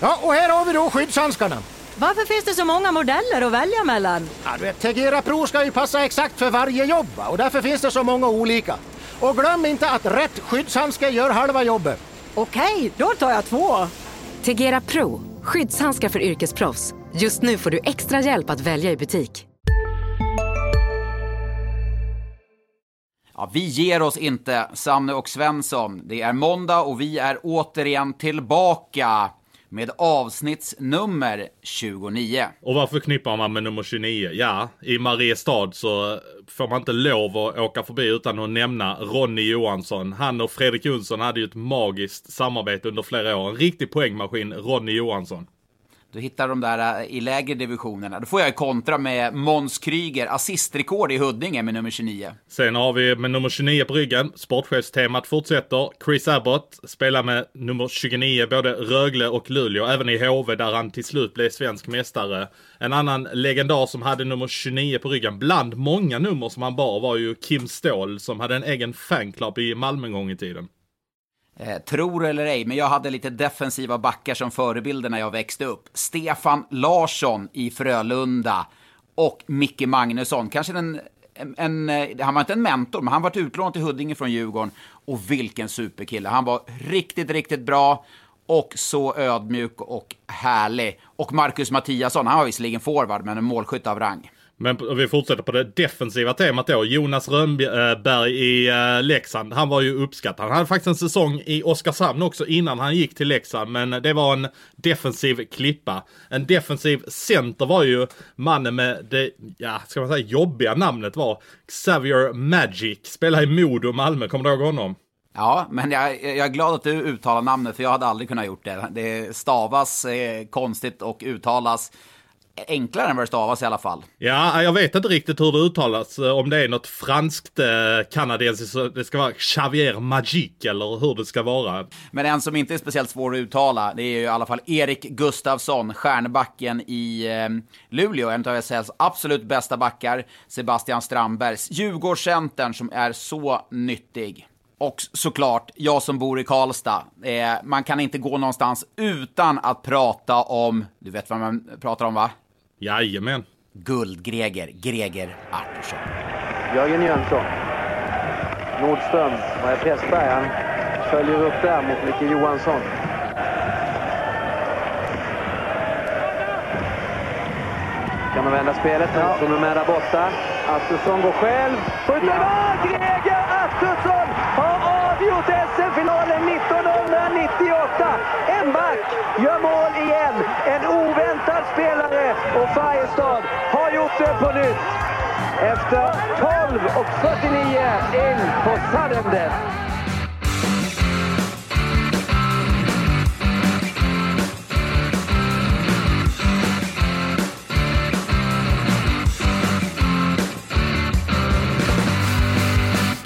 Ja, och här har vi då skyddshandskarna. Varför finns det så många modeller att välja mellan? Ja, du vet, Tegera Pro ska ju passa exakt för varje jobb och därför finns det så många olika. Och glöm inte att rätt skyddshandske gör halva jobbet. Okej, då tar jag två. Tegera Pro, skyddshandskar för yrkesproffs. Just nu får du extra hjälp att välja i butik. Ja, vi ger oss inte, Sanne och Svensson. Det är måndag och vi är återigen tillbaka med avsnittsnummer 29. Och vad förknippar man med nummer 29? Ja, i Mariestad så får man inte lov att åka förbi utan att nämna Ronny Johansson. Han och Fredrik Jonsson hade ju ett magiskt samarbete under flera år. En riktig poängmaskin, Ronny Johansson. Du hittar de där äh, i lägre divisionerna. Då får jag kontra med Måns Kryger, assistrekord i Huddinge med nummer 29. Sen har vi med nummer 29 på ryggen. Sportchefstemat fortsätter. Chris Abbott spelar med nummer 29 både Rögle och Luleå, även i HV där han till slut blev svensk mästare. En annan legendar som hade nummer 29 på ryggen, bland många nummer som han bar, var ju Kim Ståhl som hade en egen fanclub i Malmö en gång i tiden. Eh, tror eller ej, men jag hade lite defensiva backar som förebilder när jag växte upp. Stefan Larsson i Frölunda och Micke Magnusson. Kanske den, en, en, eh, han var inte en mentor, men han var utlånad till Huddinge från Djurgården. Och vilken superkille. Han var riktigt, riktigt bra och så ödmjuk och härlig. Och Marcus Mattiasson, han var visserligen forward, men en målskytt av rang. Men vi fortsätter på det defensiva temat då. Jonas Rönnberg eh, i eh, Leksand. Han var ju uppskattad. Han hade faktiskt en säsong i Oskarshamn också innan han gick till Leksand. Men det var en defensiv klippa. En defensiv center var ju mannen med det, ja, ska man säga jobbiga namnet var Xavier Magic. Spelade i Modo Malmö. Kommer du ihåg honom? Ja, men jag, jag, är glad att du uttalar namnet för jag hade aldrig kunnat gjort det. Det stavas eh, konstigt och uttalas enklare än vad det stavas i alla fall. Ja, jag vet inte riktigt hur det uttalas. Om det är något franskt eh, kanadensiskt, det ska vara Xavier Magic eller hur det ska vara. Men en som inte är speciellt svår att uttala, det är ju i alla fall Erik Gustafsson, stjärnbacken i eh, Luleå, en av SHLs absolut bästa backar, Sebastian Strandbergs Djurgårdscentern som är så nyttig. Och såklart, jag som bor i Karlstad, eh, man kan inte gå någonstans utan att prata om, du vet vad man pratar om va? Jajamän. Guld-Greger, Greger Artursson. Jörgen Jönsson. Nordström, vad är Pressberg? Han följer upp där mot Micke Johansson. Kan man vända spelet? Ja. Som är med där borta. Artursson går själv. Skjuter ja. Greger Artursson har avgjort SM-finalen 1998. En back gör mål igen. En oväntad spelare och Färjestad har gjort det på nytt. Efter 12 och 49 in på sudden death.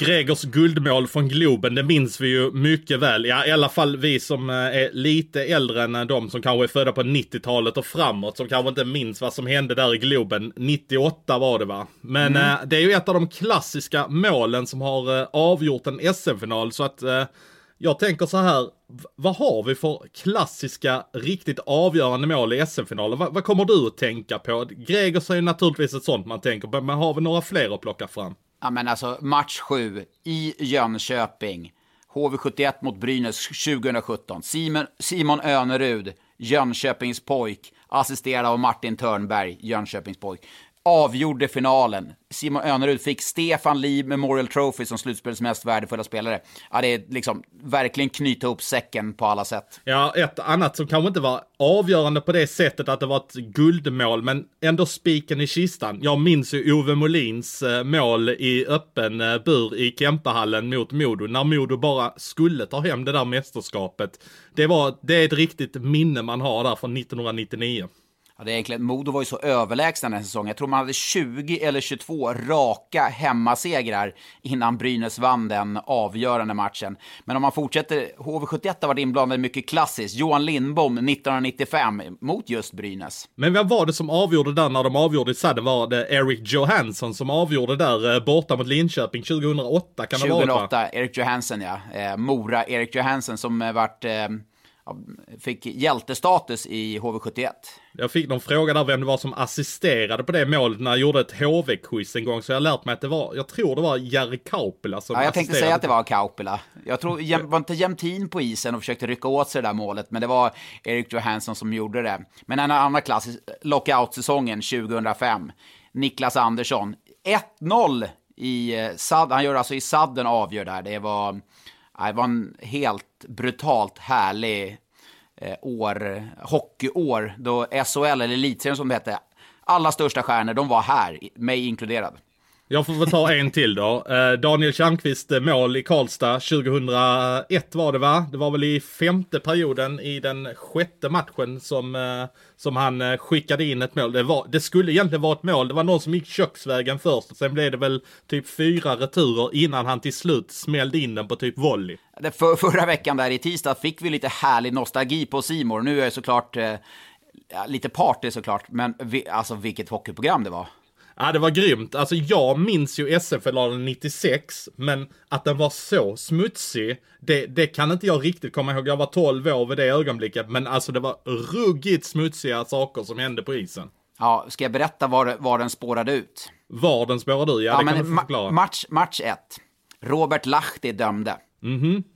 Gregors guldmål från Globen, det minns vi ju mycket väl. Ja, i alla fall vi som eh, är lite äldre än de som kanske är födda på 90-talet och framåt, som kanske inte minns vad som hände där i Globen. 98 var det va? Men mm. eh, det är ju ett av de klassiska målen som har eh, avgjort en SM-final, så att jag tänker så här, vad har vi för klassiska, riktigt avgörande mål i SM-finalen? Vad, vad, kommer du att tänka på? Gregors är ju naturligtvis ett sånt man tänker på, men har vi några fler att plocka fram? Ja, men alltså match 7 i Jönköping. HV71 mot Brynäs 2017. Simon, Simon Önerud, Jönköpings pojk, assisterad av Martin Törnberg, Jönköpings pojk avgjorde finalen. Simon Önerud fick Stefan Lee Memorial Trophy som slutspelets mest värdefulla spelare. Ja, det är liksom verkligen knyta ihop säcken på alla sätt. Ja, ett annat som kanske inte var avgörande på det sättet att det var ett guldmål, men ändå spiken i kistan. Jag minns ju Ove Molins eh, mål i öppen eh, bur i Kempehallen mot Modo, när Modo bara skulle ta hem det där mästerskapet. Det var, det är ett riktigt minne man har där från 1999. Ja, det är egentligen, Modo var ju så överlägsna den här säsongen. Jag tror man hade 20 eller 22 raka hemmasegrar innan Brynäs vann den avgörande matchen. Men om man fortsätter, HV71 har varit inblandad mycket klassiskt. Johan Lindbom 1995 mot just Brynäs. Men vem var det som avgjorde där när de avgjorde i Sadden? Var det Eric Johansson som avgjorde där eh, borta mot Linköping 2008? Kan 2008, det vara, Erik Johansson ja. Eh, Mora, Erik Johansson som eh, vart eh, fick hjältestatus i HV71. Jag fick någon fråga där vem det var som assisterade på det målet när jag gjorde ett HV-quiz en gång. Så jag har lärt mig att det var, jag tror det var Jari Kaupila som Ja, jag tänkte säga att det var Kaupila. Jag tror, var inte Jämtin på isen och försökte rycka åt sig det där målet, men det var Erik Johansson som gjorde det. Men en annan klassisk, lockout-säsongen 2005. Niklas Andersson, 1-0 i eh, SAD, han gör alltså i sadden avgör där. Det var, det var en helt brutalt härlig eh, år, hockeyår, då SHL, eller Elitserien som det hette, alla största stjärnor, de var här, mig inkluderad. Jag får väl ta en till då. Eh, Daniel Tjärnqvist eh, mål i Karlstad 2001 var det va? Det var väl i femte perioden i den sjätte matchen som, eh, som han skickade in ett mål. Det, var, det skulle egentligen vara ett mål. Det var någon som gick köksvägen först. Sen blev det väl typ fyra returer innan han till slut smällde in den på typ volley. För, förra veckan där i tisdag fick vi lite härlig nostalgi på Simor. Nu är jag såklart eh, lite party såklart, men vi, alltså vilket hockeyprogram det var. Ja, det var grymt. Alltså jag minns ju SF-finalen 96, men att den var så smutsig, det, det kan inte jag riktigt komma ihåg. Jag var 12 år vid det ögonblicket, men alltså det var ruggigt smutsiga saker som hände på isen. Ja, ska jag berätta var, var den spårade ut? Var den spårade ur? Ja, det kan du få ma- förklara. match, match ett. Robert Lahti dömde.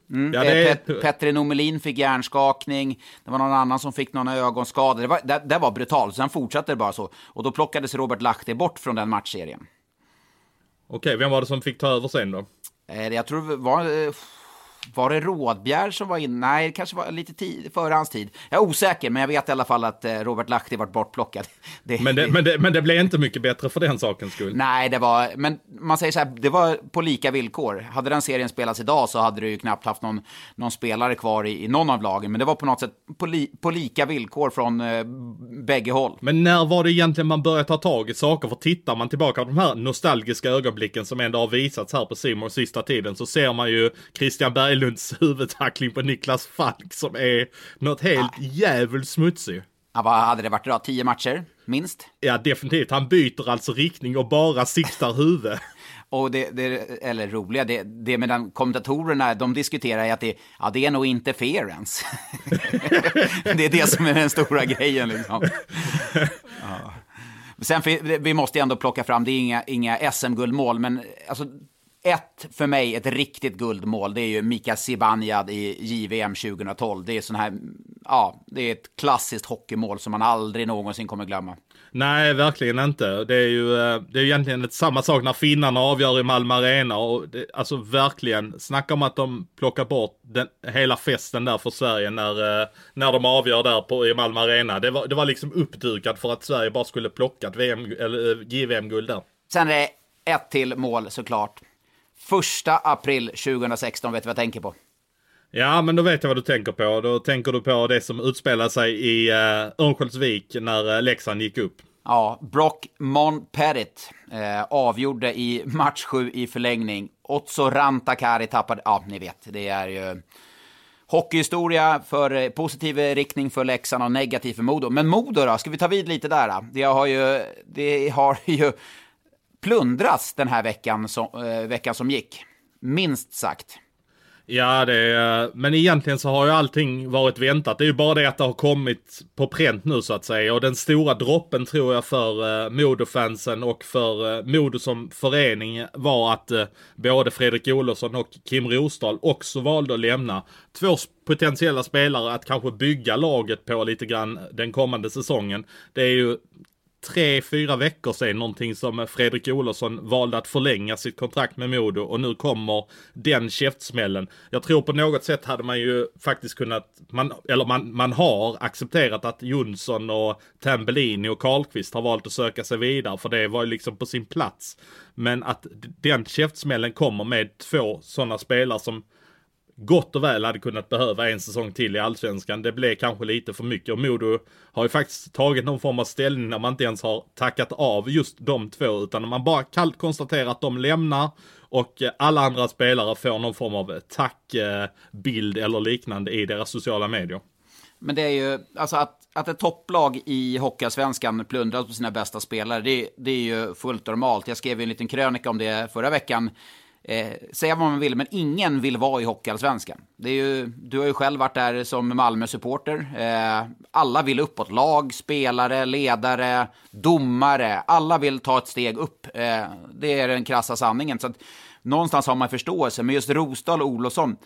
Ja, Eh, det är... Pet, Petri Nomelin fick hjärnskakning, det var någon annan som fick någon ögonskada. Det var, det, det var brutalt, sen fortsatte det bara så. Och då plockades Robert Lahti bort från den matchserien. Okej, vem var det som fick ta över sen då? Eh, Jag tror det var... Var det Rådbjer som var inne? Nej, det kanske var lite tid, före hans tid. Jag är osäker, men jag vet i alla fall att eh, Robert Lahti vart bortplockad. Det, Men det, men, det, men det blev inte mycket bättre för den sakens skull. Nej, det var... Men man säger så här, det var på lika villkor. Hade den serien spelats idag så hade du ju knappt haft någon, någon spelare kvar i, i någon av lagen. Men det var på något sätt på, li, på lika villkor från eh, bägge håll. Men när var det egentligen man började ta tag i saker? För tittar man tillbaka på de här nostalgiska ögonblicken som ändå har visats här på Simon sista tiden så ser man ju Christian Berglunds huvudtackling på Niklas Falk som är något helt jävligt smutsig. Ja, vad hade det varit idag? Tio matcher, minst? Ja, definitivt. Han byter alltså riktning och bara siktar huvud. Och det, det eller roliga, det, det med den kommentatorerna, de diskuterar att det, ja, det är nog interference. det är det som är den stora grejen liksom. Ja. Sen, vi måste ändå plocka fram, det är inga, inga SM-guldmål, men alltså, ett för mig, ett riktigt guldmål, det är ju Mika Zibanejad i JVM 2012. Det är sån här, ja, det är ett klassiskt hockeymål som man aldrig någonsin kommer glömma. Nej, verkligen inte. Det är ju, eh, det är ju egentligen ett, samma sak när finnarna avgör i Malmö Arena. Och det, alltså verkligen, snacka om att de plockar bort den, hela festen där för Sverige när, eh, när de avgör där på, i Malmö Arena. Det var, det var liksom uppdukat för att Sverige bara skulle plockat VM, eller, eh, JVM-guld där. Sen är det ett till mål såklart. Första april 2016, vet du vad jag tänker på? Ja, men då vet jag vad du tänker på. Då tänker du på det som utspelade sig i uh, Örnsköldsvik när uh, Leksand gick upp. Ja, Brock Monperit eh, avgjorde i match 7 i förlängning. Otso Rantakari tappade, ja ni vet, det är ju hockeyhistoria för eh, positiv riktning för Leksand och negativ för Modo. Men Modo då, ska vi ta vid lite där? Då? Det har ju, det har ju plundras den här veckan som, eh, veckan som gick. Minst sagt. Ja, det är, men egentligen så har ju allting varit väntat. Det är ju bara det att det har kommit på pränt nu så att säga. Och den stora droppen tror jag för eh, Modo-fansen och för eh, Modo som förening var att eh, både Fredrik Olofsson och Kim Rosdahl också valde att lämna. Två potentiella spelare att kanske bygga laget på lite grann den kommande säsongen. Det är ju tre, fyra veckor sedan någonting som Fredrik Olofsson valde att förlänga sitt kontrakt med Modo och nu kommer den käftsmällen. Jag tror på något sätt hade man ju faktiskt kunnat, man, eller man, man har accepterat att Jonsson och Tambellini och Karlqvist har valt att söka sig vidare för det var ju liksom på sin plats. Men att den käftsmällen kommer med två sådana spelare som gott och väl hade kunnat behöva en säsong till i allsvenskan. Det blev kanske lite för mycket och Modo har ju faktiskt tagit någon form av ställning när man inte ens har tackat av just de två utan man bara kallt konstaterar att de lämnar och alla andra spelare får någon form av tackbild eller liknande i deras sociala medier. Men det är ju, alltså att, att ett topplag i Hockeyallsvenskan plundras på sina bästa spelare, det, det är ju fullt normalt. Jag skrev ju en liten krönika om det förra veckan Eh, säga vad man vill, men ingen vill vara i Hockeyallsvenskan. Det är ju, du har ju själv varit där som Malmö-supporter. Eh, alla vill uppåt. Lag, spelare, ledare, domare. Alla vill ta ett steg upp. Eh, det är den krassa sanningen. Så att, någonstans har man förståelse, men just Rosdahl och Olofsson,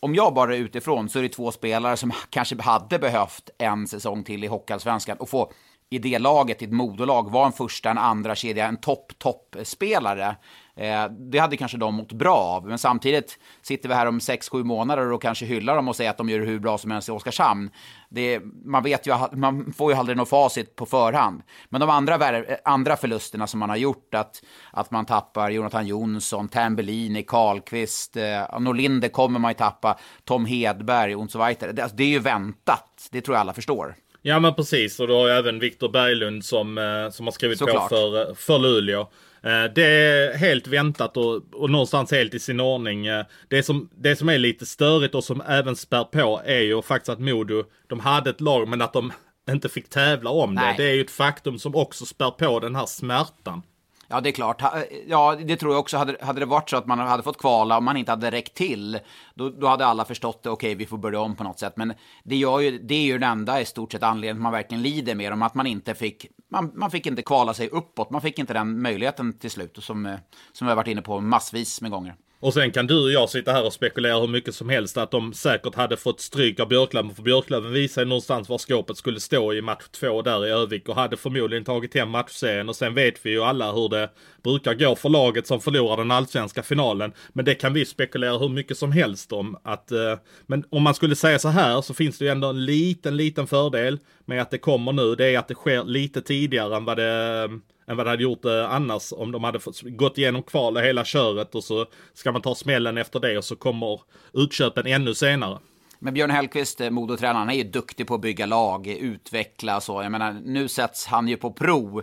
om jag bara är utifrån så är det två spelare som kanske hade behövt en säsong till i Hockeyallsvenskan och få i det laget, i ett moderlag, vara en första, en andra kedja, en topp, topp spelare. Eh, det hade kanske de mått bra av, men samtidigt sitter vi här om 6-7 månader och kanske hyllar dem och säger att de gör det hur bra som helst i Oskarshamn. Det, man, vet ju, man får ju aldrig något facit på förhand. Men de andra, andra förlusterna som man har gjort, att, att man tappar Jonathan Jonsson, Tambellini, Karlqvist, eh, Norlinder kommer man ju tappa, Tom Hedberg och så vidare. Det, alltså, det är ju väntat, det tror jag alla förstår. Ja men precis och du har ju även Viktor Berglund som, eh, som har skrivit Såklart. på för, för Luleå. Eh, det är helt väntat och, och någonstans helt i sin ordning. Eh, det som, det som är lite störigt och som även spär på är ju faktiskt att Modo, de hade ett lag men att de inte fick tävla om Nej. det. Det är ju ett faktum som också spär på den här smärtan. Ja, det är klart. Ja, det tror jag också. Hade, hade det varit så att man hade fått kvala och man inte hade räckt till, då, då hade alla förstått det. Okej, vi får börja om på något sätt. Men det, gör ju, det är ju den enda i stort sett anledningen man verkligen lider med om att man inte fick, man, man fick inte kvala sig uppåt. Man fick inte den möjligheten till slut, som, eh, som vi har varit inne på massvis med gånger. Och sen kan du och jag sitta här och spekulera hur mycket som helst att de säkert hade fått stryk av Björklöven. För Björklöven visade någonstans var skåpet skulle stå i match två där i Övik och hade förmodligen tagit hem matchserien. Och sen vet vi ju alla hur det brukar gå för laget som förlorar den allsvenska finalen. Men det kan vi spekulera hur mycket som helst om. Att, eh, men om man skulle säga så här så finns det ju ändå en liten, liten fördel med att det kommer nu. Det är att det sker lite tidigare än vad det än vad det hade gjort eh, annars om de hade gått igenom kval och hela köret och så ska man ta smällen efter det och så kommer utköpen ännu senare. Men Björn Hellkvist, eh, Modotränaren, han är ju duktig på att bygga lag, utveckla så. Jag menar, nu sätts han ju på prov.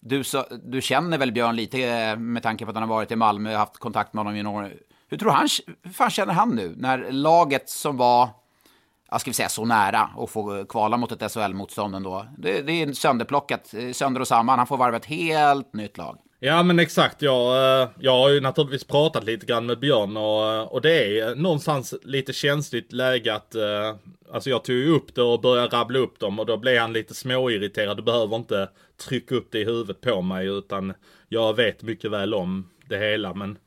Du, så, du känner väl Björn lite eh, med tanke på att han har varit i Malmö och haft kontakt med honom i några Hur tror han, hur fan känner han nu? När laget som var ja, ska vi säga så nära att få kvala mot ett SHL-motstånd ändå. Det, det är sönderplockat, eh, sönder och samman. Han får varva ett helt nytt lag. Ja men exakt, jag, eh, jag har ju naturligtvis pratat lite grann med Björn och, eh, och det är någonstans lite känsligt läge att, alltså jag tog ju upp det och började rabbla upp dem och då blev han lite småirriterad. Du behöver inte trycka upp det i huvudet på mig utan jag vet mycket väl om det hela men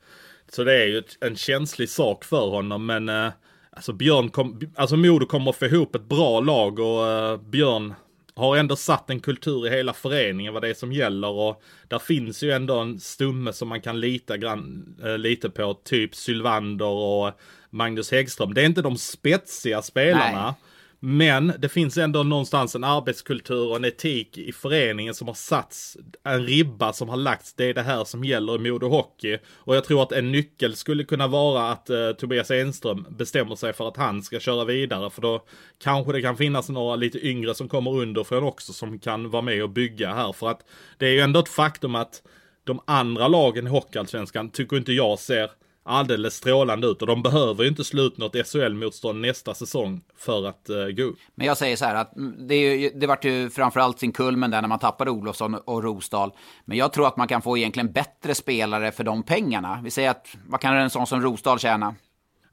så det är ju en känslig sak för honom men eh, Alltså Björn kom, alltså Modo kommer att få ihop ett bra lag och uh, Björn har ändå satt en kultur i hela föreningen vad det är som gäller och där finns ju ändå en stumme som man kan lita grann, uh, lite på, typ Sylvander och Magnus Häggström. Det är inte de spetsiga spelarna. Nej. Men det finns ändå någonstans en arbetskultur och en etik i föreningen som har satts, en ribba som har lagts. Det är det här som gäller i Modo Hockey. Och jag tror att en nyckel skulle kunna vara att eh, Tobias Enström bestämmer sig för att han ska köra vidare. För då kanske det kan finnas några lite yngre som kommer underifrån också som kan vara med och bygga här. För att det är ju ändå ett faktum att de andra lagen i Hockeyallsvenskan tycker inte jag ser alldeles strålande ut och de behöver ju inte sluta något SHL-motstånd nästa säsong för att uh, gå upp. Men jag säger så här att det, ju, det vart ju framförallt sin kulmen där när man tappade Olofsson och Rosdahl. Men jag tror att man kan få egentligen bättre spelare för de pengarna. Vi säger att, vad kan en sån som Rosdahl tjäna?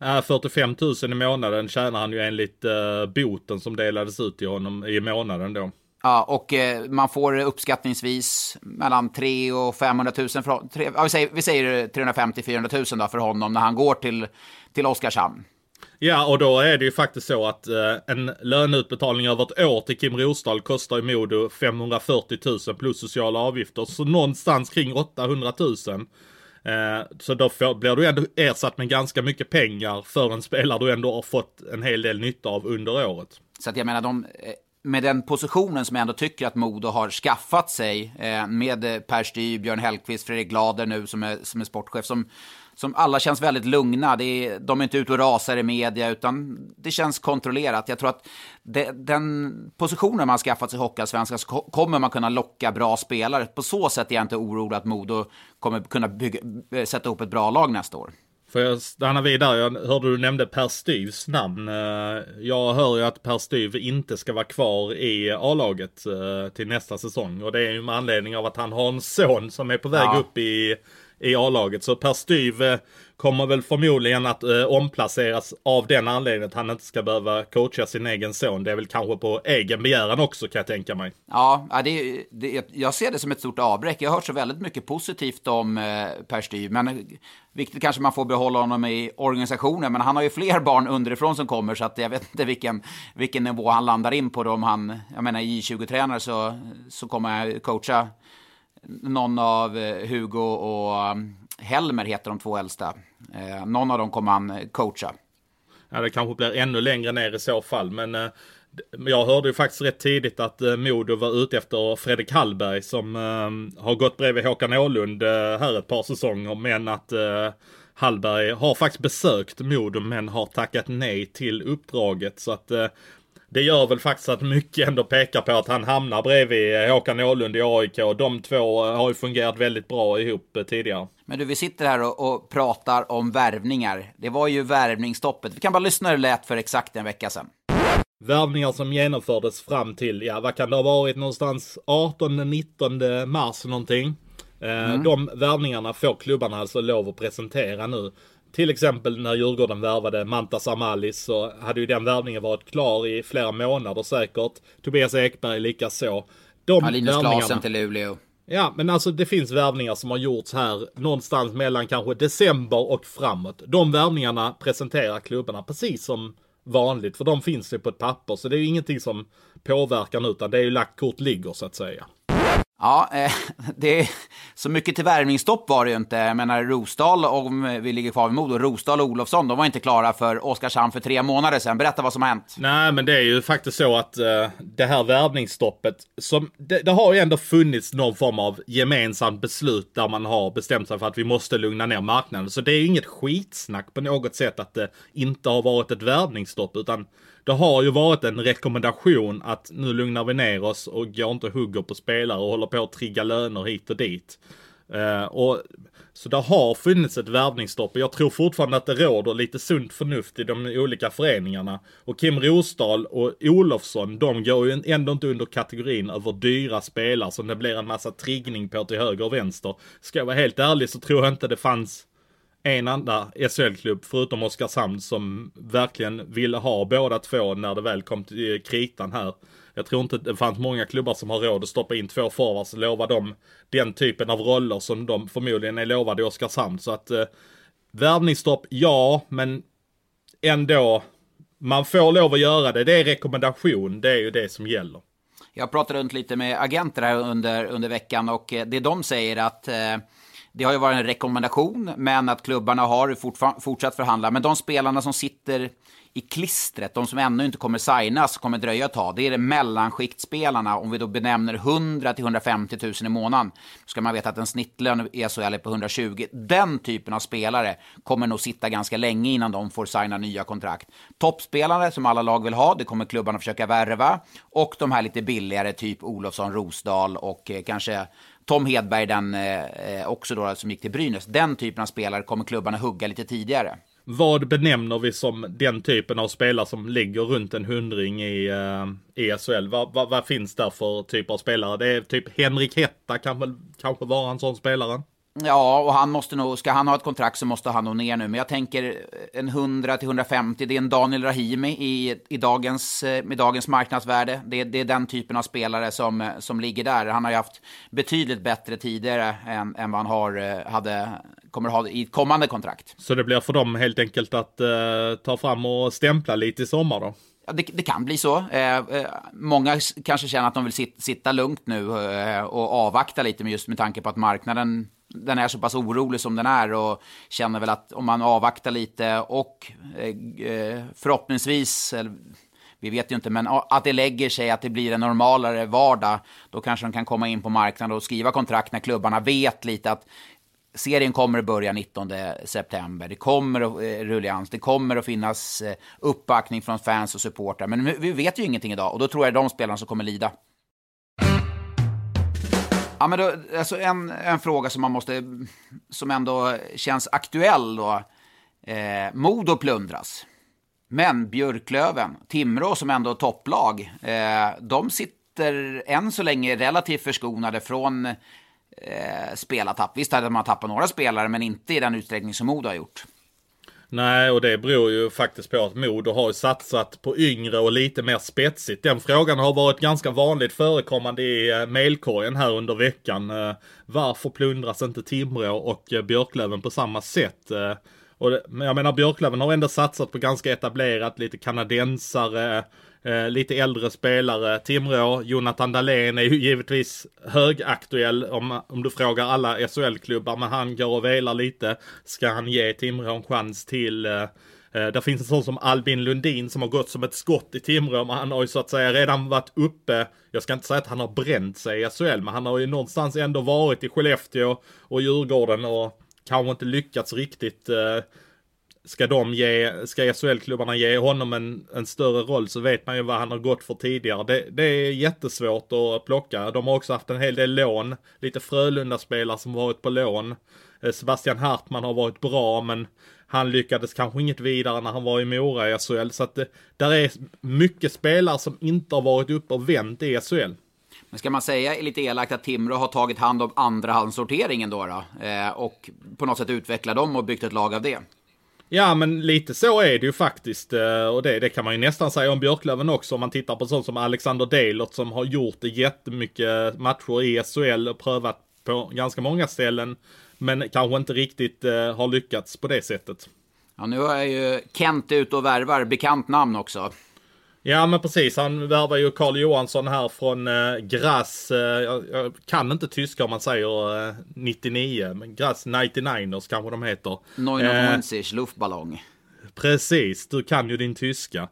Uh, 45 000 i månaden tjänar han ju enligt uh, boten som delades ut till honom i månaden då. Ja, och eh, man får uppskattningsvis mellan 3 och 500 000, för, 3, ja, vi säger, vi säger 350-400 000 då för honom när han går till, till Oskarshamn. Ja, och då är det ju faktiskt så att eh, en löneutbetalning över ett år till Kim Rosdahl kostar i Modo 540 000 plus sociala avgifter. Så någonstans kring 800 000. Eh, så då får, blir du ändå ersatt med ganska mycket pengar för en spelare du ändå har fått en hel del nytta av under året. Så att jag menar, de, eh, med den positionen som jag ändå tycker att Modo har skaffat sig eh, med eh, Per Styr, Björn Hellkvist, Fredrik Glader nu som är, som är sportchef, som, som alla känns väldigt lugna. Det är, de är inte ute och rasar i media, utan det känns kontrollerat. Jag tror att det, den positionen man har skaffat sig i Hockeyallsvenskan så kommer man kunna locka bra spelare. På så sätt är jag inte orolig att Modo kommer kunna bygga, eh, sätta ihop ett bra lag nästa år. Får jag stanna vidare? Jag hörde du nämnde Per Styvs namn. Eh, jag hör ju att Per Styv inte ska vara kvar i A-laget eh, till nästa säsong. Och det är ju med anledning av att han har en son som är på väg ja. upp i, i A-laget. Så Per Styv eh, kommer väl förmodligen att eh, omplaceras av den anledningen att han inte ska behöva coacha sin egen son. Det är väl kanske på egen begäran också kan jag tänka mig. Ja, det, det, jag ser det som ett stort avbräck. Jag har hört så väldigt mycket positivt om eh, Per Styv, men eh, viktigt kanske man får behålla honom i organisationen. Men han har ju fler barn underifrån som kommer, så att jag vet inte vilken, vilken nivå han landar in på. Då, om han, jag menar, i 20-tränare så, så kommer jag coacha någon av eh, Hugo och Helmer heter de två äldsta. Eh, någon av dem kommer han eh, coacha. Ja, det kanske blir ännu längre ner i så fall, men eh, jag hörde ju faktiskt rätt tidigt att eh, Modo var ute efter Fredrik Hallberg som eh, har gått bredvid Håkan Ålund eh, här ett par säsonger, men att eh, Hallberg har faktiskt besökt Modo men har tackat nej till uppdraget. Så att eh, det gör väl faktiskt att mycket ändå pekar på att han hamnar bredvid Håkan Åhlund i AIK. De två har ju fungerat väldigt bra ihop tidigare. Men du, vi sitter här och, och pratar om värvningar. Det var ju värvningsstoppet. Vi kan bara lyssna hur det lät för exakt en vecka sedan. Värvningar som genomfördes fram till, ja vad kan det ha varit någonstans 18-19 mars någonting. Mm. De värvningarna får klubbarna alltså lov att presentera nu. Till exempel när Djurgården värvade Mantas Amalis så hade ju den värvningen varit klar i flera månader säkert. Tobias Ekberg lika så. De ja, Linus Klasen till Luleå. Ja, men alltså det finns värvningar som har gjorts här någonstans mellan kanske december och framåt. De värvningarna presenterar klubbarna precis som vanligt, för de finns ju på ett papper. Så det är ju ingenting som påverkar nu, utan det är ju lagt kort ligger så att säga. Ja, eh, det är, så mycket till värvningsstopp var det ju inte. Jag menar Rosdahl, om vi ligger kvar vid Modo, Rosdahl och Olofsson, de var inte klara för Oskarshamn för tre månader sedan. Berätta vad som har hänt. Nej, men det är ju faktiskt så att eh, det här värvningsstoppet, som, det, det, har ju ändå funnits någon form av gemensamt beslut där man har bestämt sig för att vi måste lugna ner marknaden. Så det är ju inget skitsnack på något sätt att det inte har varit ett värvningsstopp, utan det har ju varit en rekommendation att nu lugnar vi ner oss och går inte och hugger på spelare och håller på att trigga löner hit och dit. Uh, och, så det har funnits ett värvningsstopp och jag tror fortfarande att det råder lite sunt förnuft i de olika föreningarna. Och Kim Rosdahl och Olofsson, de går ju ändå inte under kategorin över dyra spelare som det blir en massa triggning på till höger och vänster. Ska jag vara helt ärlig så tror jag inte det fanns en enda SHL-klubb förutom Oskarshamn som verkligen ville ha båda två när det väl kom till kritan här. Jag tror inte det fanns många klubbar som har råd att stoppa in två forwards och lova dem den typen av roller som de förmodligen är lovade i Oskarshamn. Så att eh, värvningsstopp, ja, men ändå. Man får lov att göra det. Det är rekommendation. Det är ju det som gäller. Jag pratade runt lite med agenter här under, under veckan och eh, det de säger att eh det har ju varit en rekommendation, men att klubbarna har fortsatt förhandla. Men de spelarna som sitter i klistret, de som ännu inte kommer signas, kommer dröja ett tag, det är mellanskiktspelarna. Om vi då benämner 100 till 150 000 i månaden, ska man veta att en snittlön i SHL är på 120. Den typen av spelare kommer nog sitta ganska länge innan de får signa nya kontrakt. Toppspelare som alla lag vill ha, det kommer klubbarna försöka värva. Och de här lite billigare, typ Olofsson, Rosdahl och eh, kanske Tom Hedberg, den eh, också då, som gick till Brynäs. Den typen av spelare kommer klubbarna hugga lite tidigare. Vad benämner vi som den typen av spelare som ligger runt en hundring i eh, SHL? Vad, vad, vad, finns där för typ av spelare? Det är typ Henrik Hetta kan väl kanske vara en sån spelare? Ja, och han måste nog, ska han ha ett kontrakt så måste han nog ner nu. Men jag tänker eh, en 100-150, det är en Daniel Rahimi i, i dagens, eh, i med dagens marknadsvärde. Det, det är den typen av spelare som, eh, som ligger där. Han har ju haft betydligt bättre tidigare än, än vad han har, hade, kommer ha i kommande kontrakt. Så det blir för dem helt enkelt att eh, ta fram och stämpla lite i sommar då? Ja, det, det, kan bli så. Eh, eh, många kanske känner att de vill sit, sitta lugnt nu eh, och avvakta lite med just med tanke på att marknaden den är så pass orolig som den är och känner väl att om man avvaktar lite och eh, eh förhoppningsvis, vi vet ju inte, men att det lägger sig, att det blir en normalare vardag, då kanske de kan komma in på marknaden och skriva kontrakt när klubbarna vet lite att serien kommer att börja 19 september. Det kommer att eh, rullians, det kommer att finnas eh, uppbackning från fans och supportrar. Men vi vet ju ingenting idag och då tror jag det är de spelarna som kommer lida. Ja, men då, alltså en, en fråga som man måste, som ändå känns aktuell då. Eh, Modo plundras. Men Björklöven, Timrå som ändå är topplag, eh, de sitter än så länge relativt förskonade från eh, spelartapp. Visst hade man tappat några spelare, men inte i den utsträckning som Modo har gjort. Nej, och det beror ju faktiskt på att Modo har satsat på yngre och lite mer spetsigt. Den frågan har varit ganska vanligt förekommande i eh, mailkorgen här under veckan. Eh, varför plundras inte Timrå och eh, Björklöven på samma sätt? Och det, jag menar Björklöven har ändå satsat på ganska etablerat, lite kanadensare, Eh, lite äldre spelare, Timrå, Jonathan Dahlén är ju givetvis högaktuell om, om du frågar alla SHL-klubbar, men han går och velar lite. Ska han ge Timrå en chans till eh, eh, där finns en sån som Albin Lundin som har gått som ett skott i Timrå, men han har ju så att säga redan varit uppe. Jag ska inte säga att han har bränt sig i SHL, men han har ju någonstans ändå varit i Skellefteå och Djurgården och kanske inte lyckats riktigt eh, ska de ge, ska SHL-klubbarna ge honom en, en större roll så vet man ju vad han har gått för tidigare. Det, det är jättesvårt att plocka. De har också haft en hel del lån. Lite Frölunda-spelare som varit på lån. Eh, Sebastian Hartman har varit bra men han lyckades kanske inget vidare när han var i Mora i SHL. Så att det, där är mycket spelare som inte har varit uppe och vänt i SHL. Men ska man säga lite elakt att Timrå har tagit hand om andrahandssorteringen då? då eh, och på något sätt utvecklat dem och byggt ett lag av det? Ja men lite så är det ju faktiskt. Eh, och det, det kan man ju nästan säga om Björklöven också. Om man tittar på sånt som Alexander Deilert som har gjort jättemycket matcher i SHL och prövat på ganska många ställen. Men kanske inte riktigt eh, har lyckats på det sättet. Ja nu är ju Kent ute och värvar, bekant namn också. Ja men precis, han värvar ju Karl Johansson här från eh, Grass. Eh, jag, kan inte tyska om man säger eh, 99, men Grass 99ers kanske de heter. 99 eh, luftballong. Precis, du kan ju din tyska.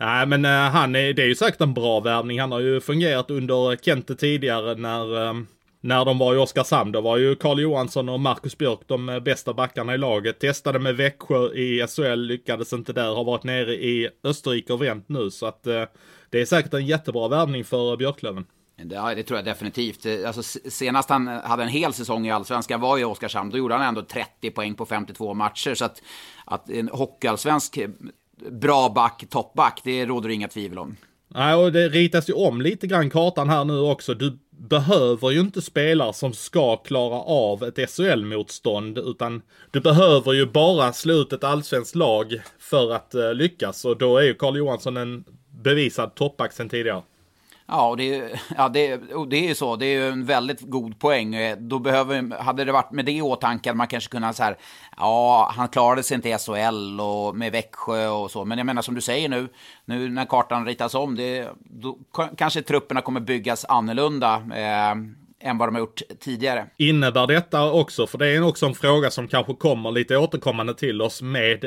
Nej men eh, han är, det är ju säkert en bra värvning. Han har ju fungerat under Kente tidigare när eh, när de var i Oskarshamn, då var ju Karl Johansson och Marcus Björk de eh, bästa backarna i laget. Testade med Växjö i SHL, lyckades inte där, har varit nere i Österrike och vänt nu. Så att eh, det är säkert en jättebra värvning för Björklöven. Ja, det tror jag definitivt. Eh, alltså, senast han eh, hade en hel säsong i Allsvenskan var i Oskarshamn. Då gjorde han ändå 30 poäng på 52 matcher. Så att, att en hockeyallsvensk bra back, toppback, det råder inga tvivel om. Nej, och det ritas ju om lite grann kartan här nu också. Du behöver ju inte spelare som ska klara av ett SHL-motstånd, utan du behöver ju bara slå ut ett allsvenskt lag för att uh, lyckas. Och då är ju Karl Johansson en bevisad toppback sen tidigare. Ja, och det, ja det, och det är ju så. Det är ju en väldigt god poäng. Eh, då behöver, hade det varit med det i åtanke, man kanske kunde så här, ja, han klarade sig inte i SHL och med Växjö och så. Men jag menar som du säger nu, nu när kartan ritas om, det, då kanske trupperna kommer byggas annorlunda. Eh, än vad de har gjort tidigare. Innebär detta också, för det är också en fråga som kanske kommer lite återkommande till oss med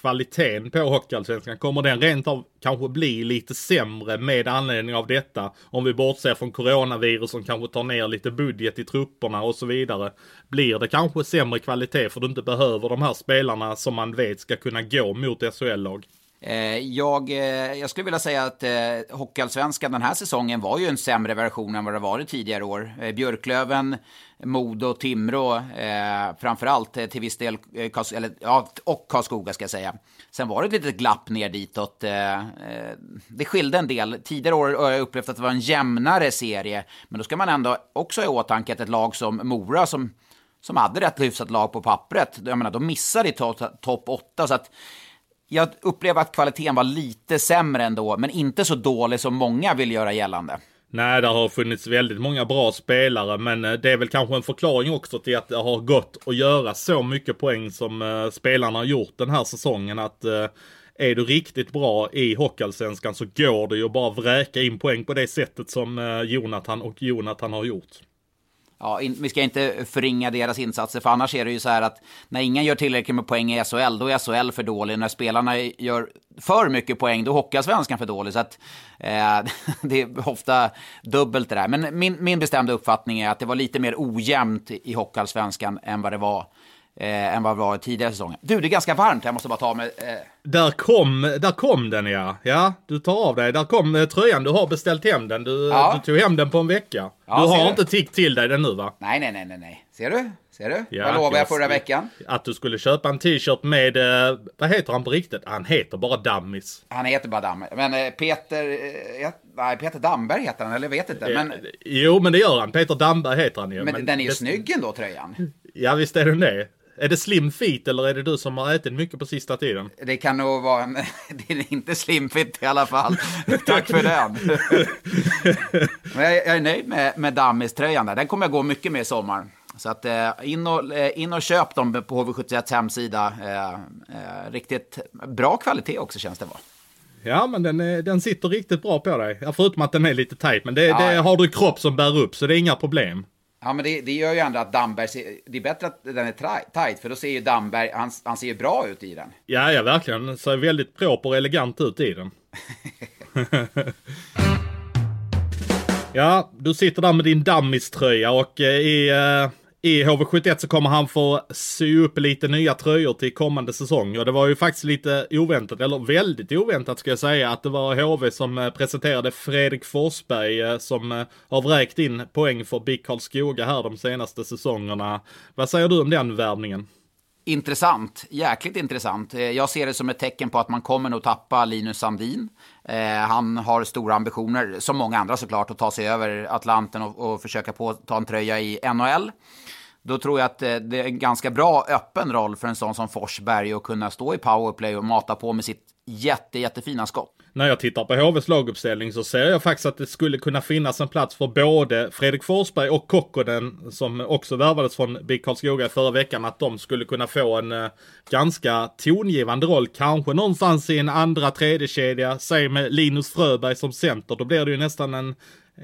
kvaliteten på Hockeyallsvenskan? Kommer den rent av kanske bli lite sämre med anledning av detta? Om vi bortser från coronavirus som kanske tar ner lite budget i trupperna och så vidare. Blir det kanske sämre kvalitet för du inte behöver de här spelarna som man vet ska kunna gå mot SHL-lag? Eh, jag, eh, jag skulle vilja säga att eh, Hockeyallsvenskan den här säsongen var ju en sämre version än vad det varit tidigare år. Eh, Björklöven, Modo, Timrå, eh, framförallt eh, till viss del, eh, Kars, eller, ja, och Karlskoga ska jag säga. Sen var det ett litet glapp ner ditåt. Eh, det skilde en del. Tidigare år har jag upplevt att det var en jämnare serie, men då ska man ändå också ha i åtanke att ett lag som Mora, som, som hade rätt hyfsat lag på pappret, jag menar, de missade i topp top 8, så att jag upplever att kvaliteten var lite sämre ändå, men inte så dålig som många vill göra gällande. Nej, det har funnits väldigt många bra spelare, men eh, det är väl kanske en förklaring också till att det har gått att göra så mycket poäng som eh, spelarna har gjort den här säsongen. Att eh, är du riktigt bra i Hockeyallsvenskan så går det ju bara vräka in poäng på det sättet som Jonathan och Jonathan har gjort ja, in, vi ska inte förringa deras insatser, för annars är det ju så här att när ingen gör tillräckligt med poäng i SHL, då är SHL för dålig. När spelarna gör för mycket poäng, då är Hockeyallsvenskan för dålig. Så att, eh, det är ofta dubbelt det där. Men min, min bestämda uppfattning är att det var lite mer ojämnt i Hockeyallsvenskan än vad det var eh, än vad det var tidigare säsonger. Du, det är ganska varmt, jag måste bara ta mig... Eh... Där kom, där kom den ja. Ja, du tar av dig. Där kom eh, tröjan. Du har beställt hem den. Du, Ja. du tog hem den på en vecka. Ja, du har du? inte tickt till dig den nu va? Nej, nej, nej, nej, nej. Ser du? Ser du? Ja, vad lovade jag förra veckan? Att du skulle köpa en t-shirt med, eh, vad heter han på riktigt? Han heter bara Dummies. Han heter bara Damberg. Men eh, Peter... Eh, nej, Peter Damberg heter han, eller vet inte. Men, Jo, men det gör han. Peter Damberg heter han ju. men, den är ju det- snygg ändå, tröjan. Ja, visst är den det. Är det slim fit eller är det du som har ätit mycket på sista tiden? Det kan nog vara en... Det är inte slimfit i alla fall. Tack för den. Men jag, jag är nöjd med, med Dammis-tröjan där. Den kommer jag gå mycket med i sommar. Så att eh, in, och, eh, in och köp dem på HV71 hemsida. Eh, riktigt bra kvalitet också känns det vara. Ja, men den, är- den sitter riktigt bra på dig. Förutom att den är lite tight. Men det, Ja, det ja. har du kropp som bär upp, så det är inga problem. Ja, men det, det gör ju ändå att Damberg ser, Det är bättre att den är tight, för då ser ju Damberg... Han, han ser ju bra ut i den. Ja, ja, verkligen. Den ser väldigt proper och elegant ut i den. ja, du sitter där med din Dummies-tröja och eh, i, eh, i HV71 så kommer han få sy upp lite nya tröjor till kommande säsong. Och det var ju faktiskt lite oväntat, eller väldigt oväntat ska jag säga, att det var HV som eh, presenterade Fredrik Forsberg eh, som eh, har vräkt in poäng för BIK Karlskoga här de senaste säsongerna. Vad säger du om den värvningen? Intressant, jäkligt intressant. Jag ser det som ett tecken på att man kommer nog tappa Linus Sandin. Eh, han har stora ambitioner, som många andra såklart, att ta sig över Atlanten och, och försöka på, ta en tröja i NHL. Då tror jag att eh, det är en ganska bra öppen roll för en sån som Forsberg att kunna stå i powerplay och mata på med sitt jätte, jättefina skott. När jag tittar på HVs laguppställning så ser jag faktiskt att det skulle kunna finnas en plats för både Fredrik Forsberg och Kokkonen som också värvades från BIK Karlskoga förra veckan. Att de skulle kunna få en eh, ganska tongivande roll. Kanske någonstans i en andra tredje kedja Säg med Linus Fröberg som center. Då blir det ju nästan en,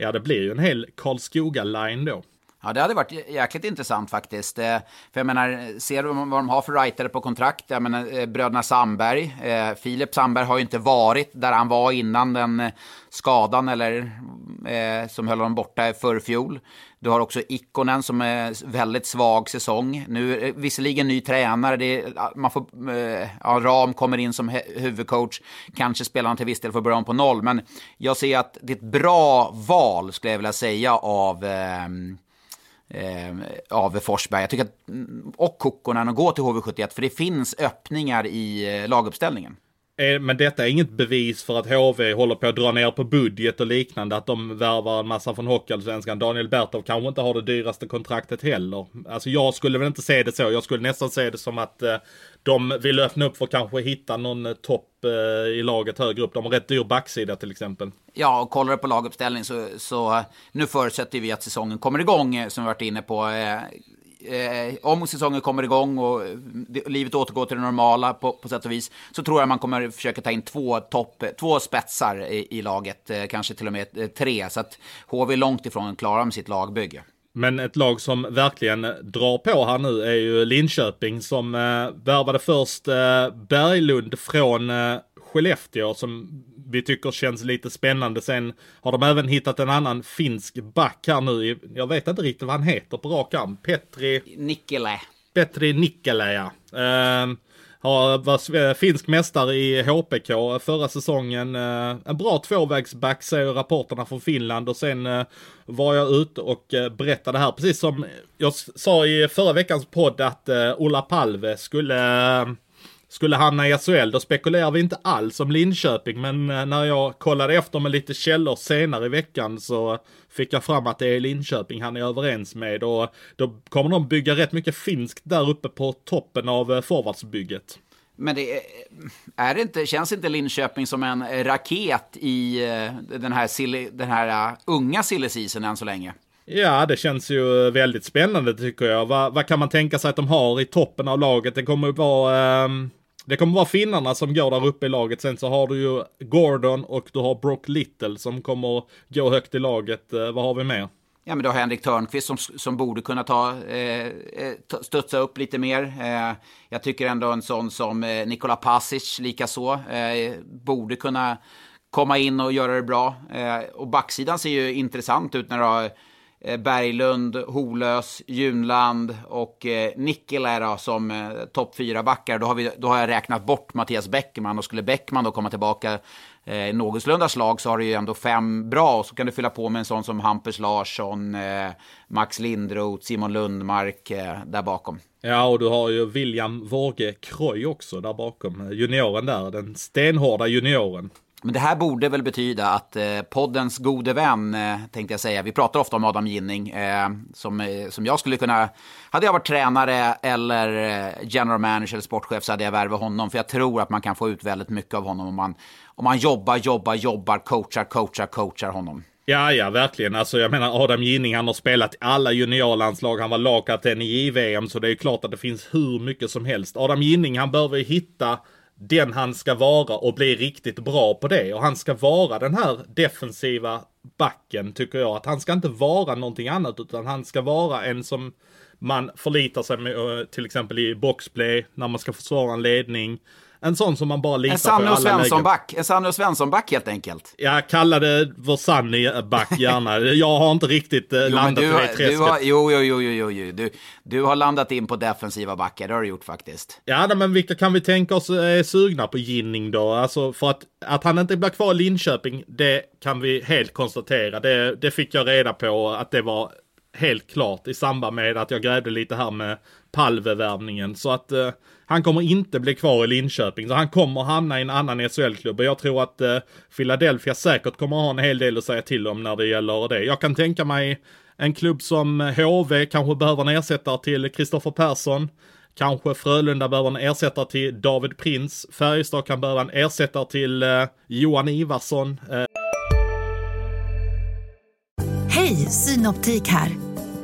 ja det blir ju en hel Karlskoga-line då. Ja, det hade varit jäkligt intressant faktiskt. Eh, för jag menar, ser du vad de har för writer på kontrakt? Jag menar, eh, bröderna Sandberg. Eh, Filip Sandberg har ju inte varit där han var innan den eh, skadan eller eh, som höll honom borta i förfjol. Du har också Ikonen som är väldigt svag säsong. Nu visserligen ny tränare, det är, man får, ja, Ram kommer in som huvudcoach. Kanske spelar han till viss del får börja om på noll, men jag ser att det är ett bra val skulle jag vilja säga av eh, eh, av Forsberg. Jag tycker att, och Kokkonen och gå till HV71, för det finns öppningar i eh, laguppställningen. Eh, men detta är inget bevis för att HV håller på att dra ner på budget och liknande. Att de värvar en massa från Hockeyallsvenskan. Daniel Bertov kanske inte har det dyraste kontraktet heller. Alltså jag skulle väl inte se det så. Jag skulle nästan se det som att eh, de vill öppna upp för att kanske hitta någon eh, topp eh, i laget högre upp. De har rätt dyr backsida till exempel. Ja, och kollar du på laguppställning så, så eh, nu förutsätter vi att säsongen kommer igång, som vi varit inne på. Eh, om säsongen kommer igång och eh, det, livet återgår till det normala på, på sätt och vis, så tror jag man kommer försöka ta in två, topp, två spetsar i, i laget, eh, kanske till och med eh, tre. Så att HV är långt ifrån klara med sitt lagbygge. Men ett lag som verkligen drar på här nu är ju Linköping som eh, värvade först eh, Berglund från eh, Skellefteå som vi tycker känns lite spännande. Sen har de även hittat en annan finsk back här nu. Jag vet inte riktigt vad han heter på rak arm. Petri, Nikkele. Petri Nikkele ja. Eh, har, var sve- finsk mästare i HPK förra säsongen. Eh, en bra tvåvägsback säger rapporterna från Finland och sen eh, var jag ute och eh, berättade här, precis som jag sa i förra veckans podd att eh, Ola Palve skulle eh, skulle hamna i SHL, då spekulerar vi inte alls om Linköping, men eh, när jag kollade efter med lite källor senare i veckan så fick jag fram att det är Linköping han är överens med och då kommer de bygga rätt mycket finskt där uppe på toppen av eh, forwardsbygget. Men det är, det inte, känns inte Linköping som en raket i eh, den här, den här unga silly season än så länge? Ja, det känns ju väldigt spännande tycker jag. Vad, vad kan man tänka sig att de har i toppen av laget? Det kommer ju vara, ehm, det kommer vara finnarna som går där uppe i laget. Sen så har du ju Gordon och du har Brock Little som kommer gå högt i laget. Eh, vad har vi mer? Ja, men du har Henrik Törnqvist som, som borde kunna ta, eh, eh studsa upp lite mer. Eh, jag tycker ändå en sån som eh, Nikola Pasic likaså eh, borde kunna komma in och göra det bra. Eh, och backsidan ser ju intressant ut när du har Eh, Berglund, Holös, Junland och eh, Nikkilä som eh, topp fyra backar. Då har, vi, då har jag räknat bort Mattias Bäckman och skulle Bäckman då komma tillbaka eh, någorlunda slag så har du ju ändå fem bra och så kan du fylla på med en sån som Hampus Larsson, eh, Max Lindroth, Simon Lundmark eh, där bakom. Ja, och du har ju William Vårge Kroj också där bakom. Eh, junioren där, den stenhårda junioren. Men det här borde väl betyda att eh, poddens gode vän, eh, tänkte jag säga, vi pratar ofta om Adam Ginning, eh, som, eh, som jag skulle kunna, hade jag varit tränare eller eh, general manager eller sportchef så hade jag värvat honom, för jag tror att man kan få ut väldigt mycket av honom om man, om man jobbar, jobbar, jobbar, coachar, coachar, coachar honom. Ja, ja, verkligen. Alltså jag menar Adam Ginning, han har spelat i alla juniorlandslag. Han var lagkapten i JVM, så det är klart att det finns hur mycket som helst. Adam Ginning, han behöver hitta den han ska vara och bli riktigt bra på det. Och han ska vara den här defensiva backen, tycker jag. Att han ska inte vara någonting annat, utan han ska vara en som man förlitar sig med, eh, till exempel i boxplay, när man ska försvara en ledning. En sån som man bara litar en Sanne på i alla Svensson-back. En Sanne och Svensson-back helt enkelt. Jag kallar det vår Sanny-back gärna. Jag har inte riktigt eh, Jo, landat i det träsket. du har, jo, jo, jo, jo, jo, jo. Du, du har landat in på defensiva backar, det har du gjort faktiskt. Ja, men vilka kan vi tänka oss är sugna på Ginning då? Alltså för att, att han inte blir kvar i Linköping, det kan vi helt konstatera. Det, det fick jag reda på att det var helt klart i samband med att jag grävde lite här med Palve-värvningen. Så att eh, han kommer inte bli kvar i Linköping. Så han kommer hamna i en annan SHL-klubb. Och jag tror att eh, Philadelphia säkert kommer ha en hel del att säga till om när det gäller det. Jag kan tänka mig en klubb som eh, HV kanske behöver en ersättare till Kristoffer Persson. Kanske Frölunda behöver en ersättare till David Prins. Färjestad kan behöva en ersättare till eh, Johan Ivarsson. Eh, Hej, Synoptik här.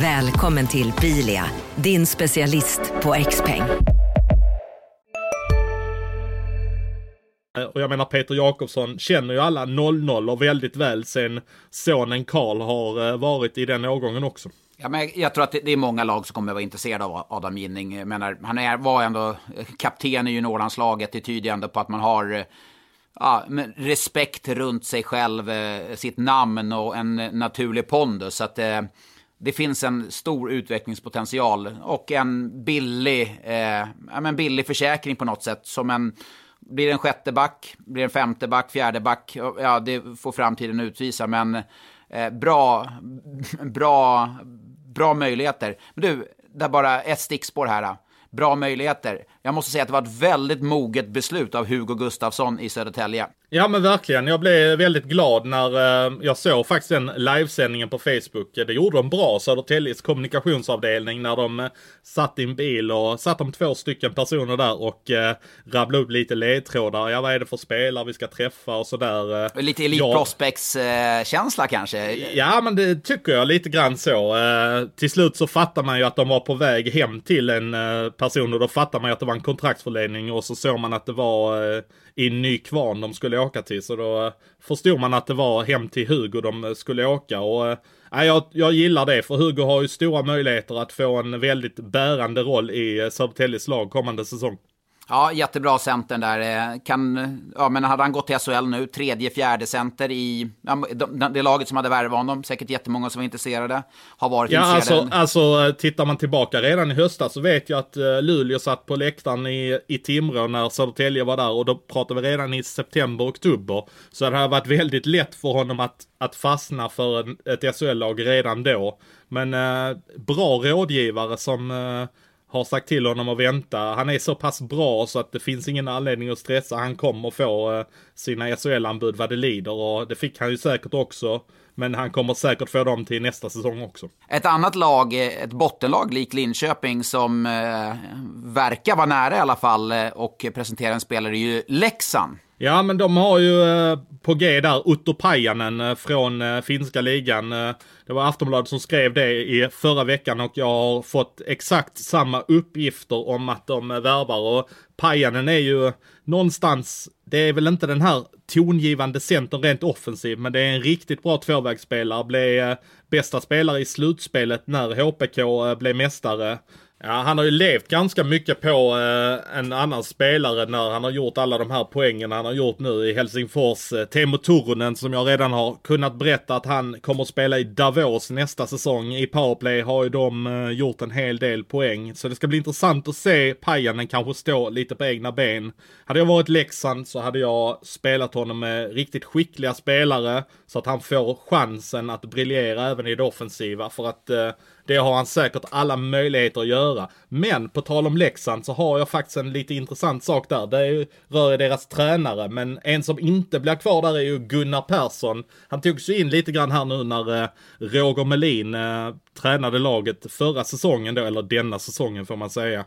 Välkommen till Bilia, din specialist på XPeng. och jag menar Peter Jakobsson känner ju alla 0-0 och väldigt väl sen sonen Karl har eh, varit i den årgången också. Ja, men jag tror att det är många lag som kommer att vara intresserade av Adam Ginning. Menar, han är, var ändå kapten i juniorlandslaget. Det tyder ju ändå på att man har eh, ja, respekt runt sig själv, eh, sitt namn och en naturlig pondus. Så att, eh, det finns en stor utvecklingspotential och en billig, eh, en billig försäkring på något sätt. Som en, blir det en sjätte back, blir det en femte back, fjärde back, ja det får framtiden utvisa. Men eh, bra, bra, bra möjligheter. Men du, det är bara ett stickspår här. Bra möjligheter. Jag måste säga att det var ett väldigt moget beslut av Hugo Gustafsson i Södertälje. Ja men verkligen, jag blev väldigt glad när eh, jag såg faktiskt den livesändningen på Facebook. Det gjorde de bra, Södertäljes kommunikationsavdelning, när de eh, satt i en bil och satt de två stycken personer där och eh, rabblade upp lite ledtrådar. Ja vad är det för spelare vi ska träffa och sådär. Eh, Lite Elite ja. Prospects-känsla kanske. Ja, men det tycker jag lite grann så. Till slut så fattar man ju att de var på väg hem till en person och då fattar man ju att det var en kontraktsförlängning och så såg man att det var i Nykvarn de skulle åka till. Så då eh, förstod man att det var hem till Hugo de eh, skulle åka. Och eh, nej, jag, jag gillar det för Hugo har ju stora möjligheter att få en väldigt bärande roll i eh, Södertäljes lag kommande säsong. Ja, jättebra centern där. Eh, Kan, ja, men hade han gått till SHL nu, tredje, fjärde center i ja, de- det laget som hade värvat honom, säkert jättemånga som var intresserade, har varit Ja, intresserade. alltså, alltså tittar man tillbaka redan i höstas så vet jag att uh, Luleå satt på läktaren i, i Timrå när Södertälje var där och då pratade vi redan i september, oktober. Så det har varit väldigt lätt för honom att, att fastna för en, ett SHL-lag redan då. Men eh, bra rådgivare som eh, har sagt till honom att vänta. Han är så pass bra så att det finns ingen anledning att stressa. Han kommer få eh, sina SHL-anbud vad det lider och det fick han ju säkert också. Men han kommer säkert få dem till nästa säsong också. Ett annat lag, eh, ett bottenlag lik Linköping som eh, verkar vara nära i alla fall eh, och presentera en spelare är ju Leksand. Ja, men de har ju eh, på G där Otto Pajanen eh, från eh, finska ligan. Det var Aftonbladet som skrev det i förra veckan och jag har fått exakt samma uppgifter om att de värvar. Och Pajanen är ju någonstans, det är väl inte den här tongivande centern rent offensiv, men det är en riktigt bra tvåvägsspelare. Blev bästa spelare i slutspelet när HPK blev mästare. Ja, han har ju levt ganska mycket på eh, en annan spelare när han har gjort alla de här poängen han har gjort nu i Helsingfors. Eh, Teemu Turunen som jag redan har kunnat berätta att han kommer att spela i Davos nästa säsong. I powerplay har ju de eh, gjort en hel del poäng. Så det ska bli intressant att se Pajanen kanske stå lite på egna ben. Hade jag varit Leksand så hade jag spelat honom med riktigt skickliga spelare så att han får chansen att briljera även i det offensiva. För att eh, det har han säkert alla möjligheter att göra. Men på tal om Leksand så har jag faktiskt en lite intressant sak där. Det rör ju deras tränare. Men en som inte blir kvar där är ju Gunnar Persson. Han togs ju in lite grann här nu när eh, Roger Melin eh, tränade laget förra säsongen då, eller denna säsongen får man säga.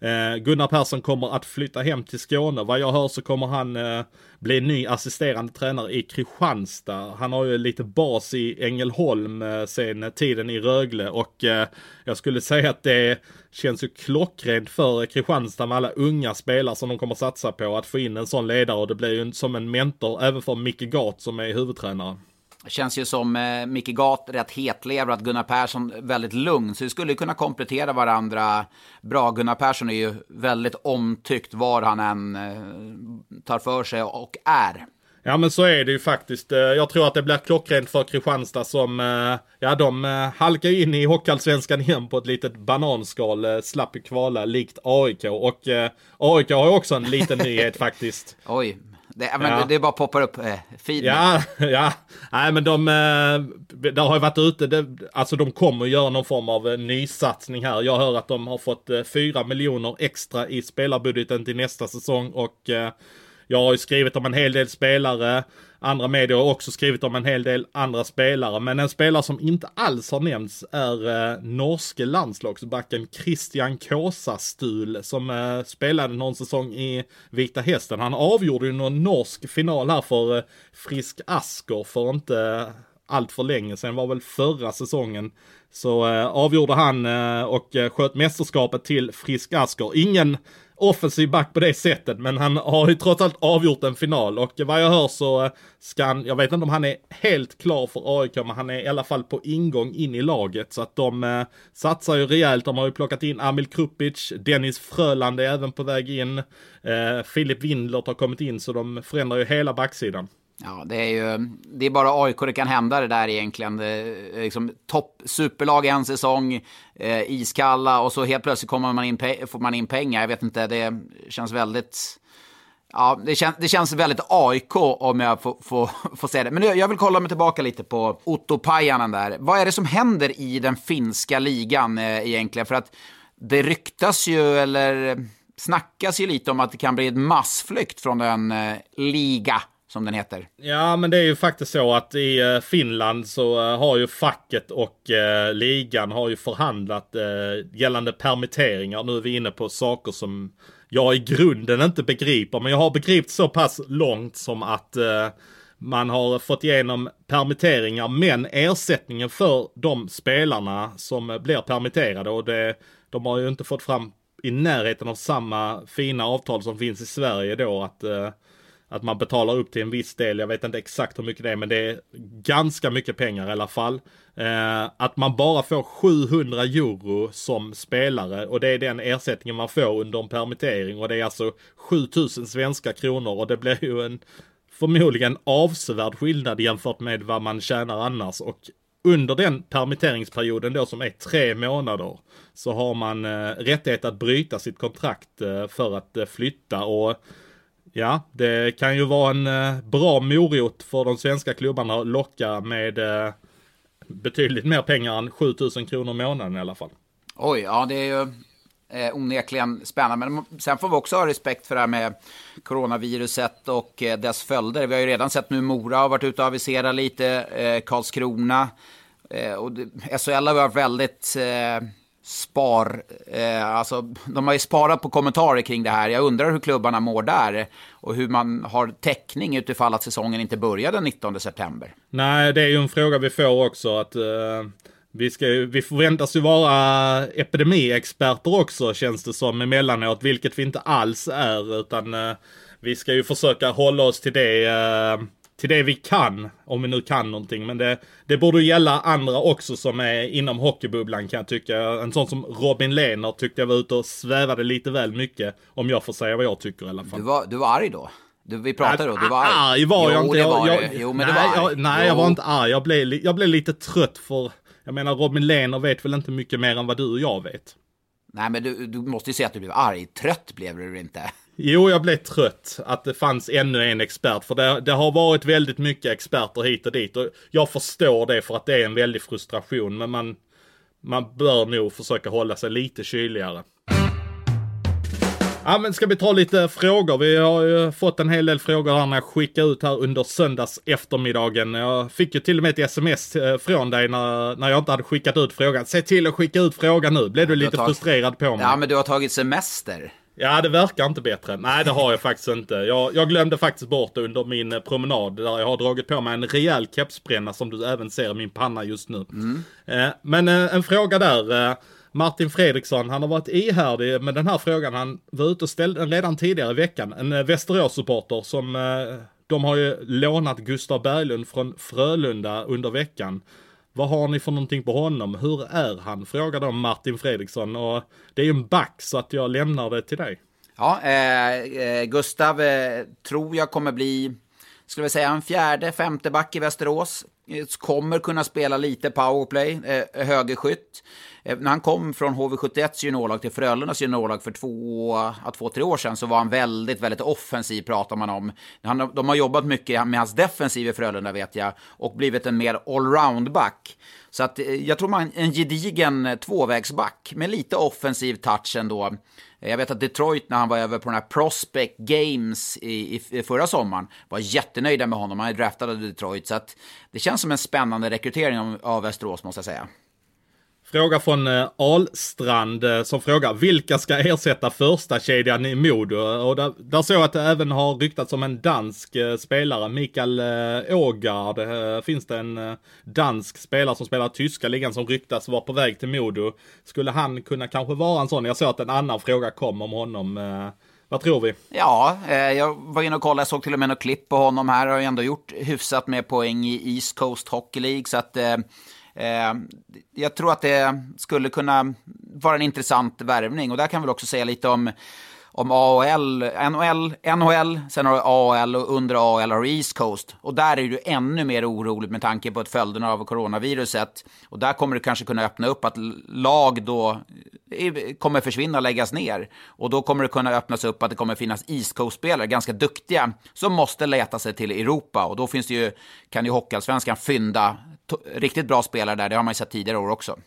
Eh, Gunnar Persson kommer att flytta hem till Skåne. Vad jag hör så kommer han eh, bli ny assisterande tränare i Kristianstad. Han har ju lite bas i Ängelholm eh, sen tiden i Rögle och eh, jag skulle säga att det känns ju klockrent för Kristianstad med alla unga spelare som de kommer satsa på att få in en sån ledare och det blir ju som en mentor även för Micke Gart som är huvudtränare. Känns ju som eh, Micke Gat rätt hetlevrad, Gunnar Persson väldigt lugn. Så vi skulle kunna komplettera varandra bra. Gunnar Persson är ju väldigt omtyckt var han än eh, tar för sig och är. Ja men så är det ju faktiskt. Eh, jag tror att det blir klockrent för Kristianstad som, eh, ja de eh, halkar in i Hockeyallsvenskan igen på ett litet bananskal, slapp kvala likt AIK. Och AIK har ju också en liten nyhet faktiskt. Oj, det, men ja. det, bara poppar upp eh, feed. Ja, ja. Nej men de, eh, där har ju varit ute, det, alltså de kommer göra någon form av eh, nysatsning här. Jag hör att de har fått eh, 4 miljoner extra i spelarbudgeten till nästa säsong och eh, jag har ju skrivit om en hel del spelare. Andra medier har också skrivit om en hel del andra spelare. Men en spelare som inte alls har nämnts är eh, norske landslagsbacken Christian Kåsastul som eh, spelade någon säsong i Vita Hästen. Han avgjorde ju någon norsk final här för eh, Frisk Asker för inte eh, allt för länge sedan, var väl förra säsongen. Så eh, avgjorde han eh, och eh, sköt mästerskapet till Frisk Asker. Ingen offensiv back på det sättet, men han har ju trots allt avgjort en final och vad jag hör så eh, ska han, jag vet inte om han är helt klar för AIK, men han är i alla fall på ingång in i laget så att de eh, satsar ju rejält. De har ju plockat in Amil Krupic, Dennis Fröland är även på väg in, eh, Filip Windlert har kommit in så de förändrar ju hela backsidan. Ja, det är ju det är bara AIK det kan hända det där egentligen. Det är liksom topp superlag en säsong, eh, iskalla och så helt plötsligt kommer man in, får man in pengar. Jag vet inte, det känns väldigt... Ja, det, kän, det känns väldigt AIK om jag får, får, får säga det. Men jag vill kolla mig tillbaka lite på Otto Pajanen där. Vad är det som händer i den finska ligan eh, egentligen? För att det ryktas ju, eller snackas ju lite om att det kan bli ett massflykt från en eh, liga som den heter. Ja, men det är ju faktiskt så att i eh, Finland så eh, har ju facket och eh, ligan har ju förhandlat eh, gällande permitteringar. Nu är vi inne på saker som jag i grunden inte begriper, men jag har begripit så pass långt som att eh, man har fått igenom permitteringar, men ersättningen för de spelarna som blir permitterade och det, de har ju inte fått fram i närheten av samma fina avtal som finns i Sverige då att eh, att man betalar upp till en viss del. Jag vet inte exakt hur mycket det är, men det är ganska mycket pengar i alla fall. Eh, att man bara får 700 euro som spelare och det är den ersättningen man får under en permittering och det är alltså 7000 svenska kronor och det blir ju en förmodligen avsevärd skillnad jämfört med vad man tjänar annars och under den permitteringsperioden då som är tre månader så har man eh, rättighet att bryta sitt kontrakt eh, för att eh, flytta och Ja, det kan ju vara en eh, bra morot för de svenska klubbarna att locka med eh, betydligt mer pengar än 7000 kronor i månaden i alla fall. Oj, ja det är ju eh, onekligen spännande. Men sen får vi också ha respekt för det här med coronaviruset och eh, dess följder. Vi har ju redan sett nu Mora har varit ute och aviserat lite, eh, Karlskrona. Eh, och det, SHL har varit väldigt eh, spar, eh, alltså de har ju sparat på kommentarer kring det här. Jag undrar hur klubbarna mår där och hur man har täckning utifall att säsongen inte börjar den 19 september. Nej, det är ju en fråga vi får också att eh, vi, ska, vi förväntas ju vara epidemiexperter också känns det som emellanåt, vilket vi inte alls är utan eh, vi ska ju försöka hålla oss till det eh, till det vi kan, om vi nu kan någonting. Men det, det borde gälla andra också som är inom hockeybubblan kan jag tycka. En sån som Robin Lehner tyckte jag var ute och svävade lite väl mycket. Om jag får säga vad jag tycker i alla fall. Du var, du var arg då? Du, vi pratade då, du var arg? Arg var jag jo, inte. Jag, jag, jo, men nej, det var jag, nej, jag var inte arg. Jag blev, jag blev lite trött för, jag menar Robin Lehner vet väl inte mycket mer än vad du och jag vet. Nej, men du, du måste ju säga att du blev arg. Trött blev du inte. Jo, jag blev trött att det fanns ännu en expert. För det, det har varit väldigt mycket experter hit och dit. Och jag förstår det för att det är en väldig frustration. Men man, man bör nog försöka hålla sig lite kyligare. Ja, men ska vi ta lite frågor? Vi har ju fått en hel del frågor här när jag skickade ut här under söndags eftermiddagen. Jag fick ju till och med ett sms eh, från dig när, när jag inte hade skickat ut frågan. Se till att skicka ut frågan nu. Blev du lite tagit- frustrerad på mig? Ja, men du har tagit semester. Ja, det verkar inte bättre. Nej, det har jag faktiskt inte. Jag, jag glömde faktiskt bort det under min eh, promenad där jag har dragit på mig en rejäl kepsbränna som du även ser i min panna just nu. Eh, men eh, en fråga där. Eh, Martin Fredriksson, han har varit ihärdig med den här frågan. Han var ute och ställde den redan tidigare i veckan. En eh, Västerås-supporter som eh, de har ju lånat Gustav Berglund från Frölunda under veckan. Vad har ni för någonting på honom? Hur är han? Frågar då Martin Fredriksson. Och det är ju en back så att jag lämnar det till dig. Ja, eh, eh Gustav eh, tror jag kommer bli, skulle vi säga, en fjärde, femte back i Västerås. Eh, kommer kunna spela lite powerplay, eh, högerskytt. Eh, när han kom från HV71s juniorlag till Frölundas juniorlag för två, två, tre år sedan så var han väldigt, väldigt offensiv pratar man om. Han, de har jobbat mycket med hans defensiv i Frölunda vet jag och blivit en mer allround-back. Så att eh, jag tror man en gedigen eh, tvåvägsback med lite offensiv touch ändå. Eh, jag vet att Detroit när han var över på den här Prospect Games i, i, i förra sommaren var jättenöjda med honom. Han är draftad av Detroit. Så att det känns som en spännande rekrytering av, av Västerås måste jag säga. Fråga från eh, Alstrand eh, som frågar vilka ska ersätta första kedjan i Modo? Och där, där såg jag att det även har ryktats om en dansk eh, spelare, Mikael eh, Ågard. Eh, finns det en eh, dansk spelare som spelar i tyska ligan som ryktas vara på väg till Modo? Skulle han kunna kanske vara en sån? Jag såg att en annan fråga kom om honom. Eh, vad tror vi? Ja, eh, jag var inne och kollade, jag såg till och med något klipp på honom här. Har ju ändå gjort hyfsat med poäng i East Coast Hockey League. Så att eh, eh, jag tror att det skulle kunna vara en intressant värvning. Och där kan vi också säga lite om om AHL, NHL, NHL, sen har du AHL och under AHL har du East Coast. Och där är du ännu mer oroligt med tanke på att följderna av coronaviruset. Och där kommer det kanske kunna öppna upp att lag då eh, kommer försvinna och läggas ner. Och då kommer det kunna öppnas upp att det kommer finnas East Coast-spelare, ganska duktiga, som måste leta sig till Europa. Och då finns det ju, kan ju Hockeyallsvenskan fynda riktigt bra spelare där, det har man ju sett tidigare år också.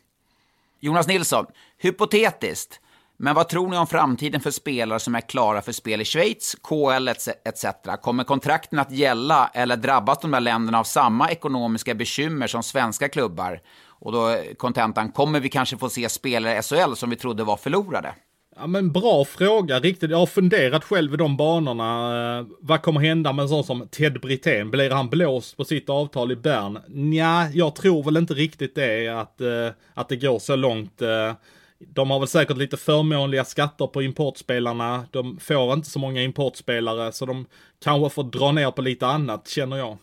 Jonas Nilsson, hypotetiskt, men vad tror ni om framtiden för spelare som är klara för spel i Schweiz, KL etc? Kommer kontrakten att gälla eller drabbas de där länderna av samma ekonomiska bekymmer som svenska klubbar? Och då är kontentan, kommer vi kanske få se spelare i SHL som vi trodde var förlorade? Ja men bra fråga, riktigt. Jag har funderat själv i de banorna. Eh, vad kommer hända med en sån som Ted Brithén? Blir han blåst på sitt avtal i Bern? Nja, jag tror väl inte riktigt det, att, eh, att det går så långt. Eh, de har väl säkert lite förmånliga skatter på importspelarna. De får inte så många importspelare, så de kanske får dra ner på lite annat, känner jag.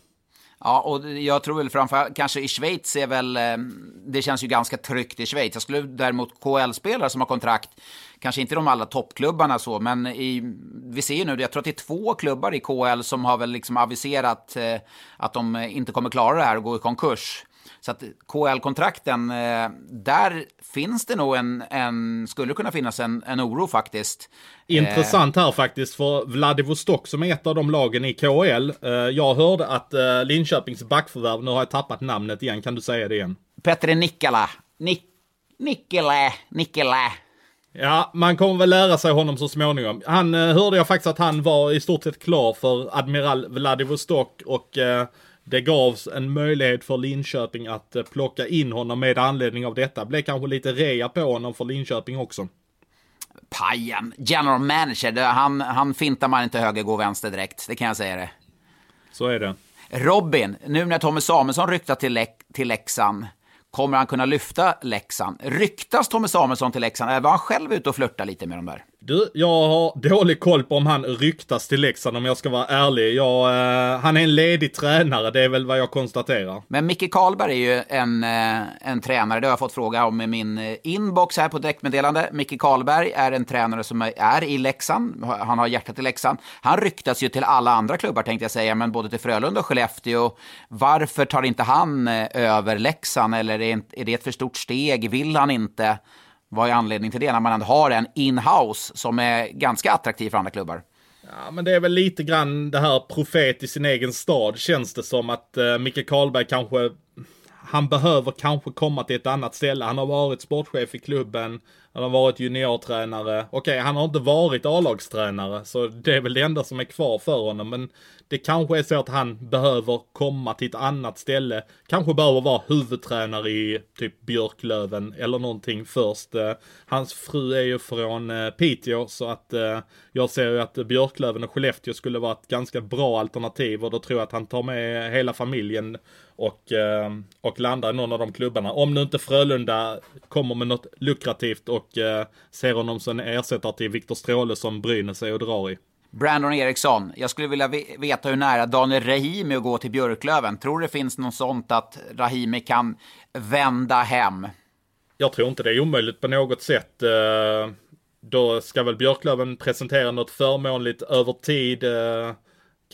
Ja, och jag tror väl framförallt, kanske i Schweiz är väl, ehm, det känns ju ganska tryggt i Schweiz. Jag skulle däremot KL-spelare som har kontrakt, kanske inte de alla toppklubbarna så, men i, vi ser ju nu, jag tror att det är två klubbar i KL som har väl liksom aviserat eh, att de inte kommer klara det här och gå i konkurs. Så att KL-kontrakten, eh, där finns det nog en, en skulle kunna finnas en, en oro faktiskt. Intressant här faktiskt för Vladivostok som är ett av de lagen i KL. Eh, Jag hörde att eh, Linköpings backförvärv, nu har jag tappat namnet igen, kan du säga det igen? Petre Nikkala, Nik, Nikkele, Nikkele. Ja, man kommer väl lära sig honom så småningom. Han eh, hörde jag faktiskt att han var i stort sett klar för Admiral Vladivostok och eh, det gavs en möjlighet för Linköping att eh, plocka in honom med anledning av detta. Blev kanske lite rea på honom för Linköping också. Pajen, general manager, han, han fintar man inte höger, går vänster direkt. Det kan jag säga det. Så är det. Robin, nu när Tommy Samuelsson ryktar till, till Leksand, kommer han kunna lyfta Leksand? Ryktas Tommy Samuelsson till Leksand, var han själv ute och flörtar lite med dem där? Du, jag har dålig koll på om han ryktas till Leksand om jag ska vara ärlig. Jag, eh, han är en ledig tränare, det är väl vad jag konstaterar. Men Micke Karlberg är ju en, eh, en tränare, det har jag fått fråga om i min eh, inbox här på direktmeddelande. Micke Karlberg är en tränare som är i Leksand, han har hjärtat i Leksand. Han ryktas ju till alla andra klubbar tänkte jag säga, men både till Frölunda och Skellefteå. Varför tar inte han eh, över Leksand, eller är det ett för stort steg? Vill han inte? Vad är anledningen till det när man ändå har en in-house som är ganska attraktiv för andra klubbar? Ja, men det är väl lite grann det här profet i sin egen stad känns det som att uh, Micke Karlberg kanske han behöver kanske komma till ett annat ställe. Han har varit sportchef i klubben. Han har varit juniortränare. Okej, okay, han har inte varit A-lagstränare, så det är väl det enda som är kvar för honom. Men det kanske är så att han behöver komma till ett annat ställe. Kanske behöver vara huvudtränare i typ Björklöven eller någonting först. Eh, hans fru är ju från eh, Piteå, så att eh, jag ser ju att Björklöven och Skellefteå skulle vara ett ganska bra alternativ och då tror jag att han tar med hela familjen och, och landar i någon av de klubbarna. Om nu inte Frölunda kommer med något lukrativt och ser honom som ersättare till Viktor Stråle som Brynäs är och drar i. Brandon Eriksson, jag skulle vilja veta hur nära Daniel Rahimi att gå till Björklöven. Tror du det finns något sånt att Rahimi kan vända hem? Jag tror inte det är omöjligt på något sätt. Eh, då ska väl Björklöven presentera något förmånligt över tid. Eh,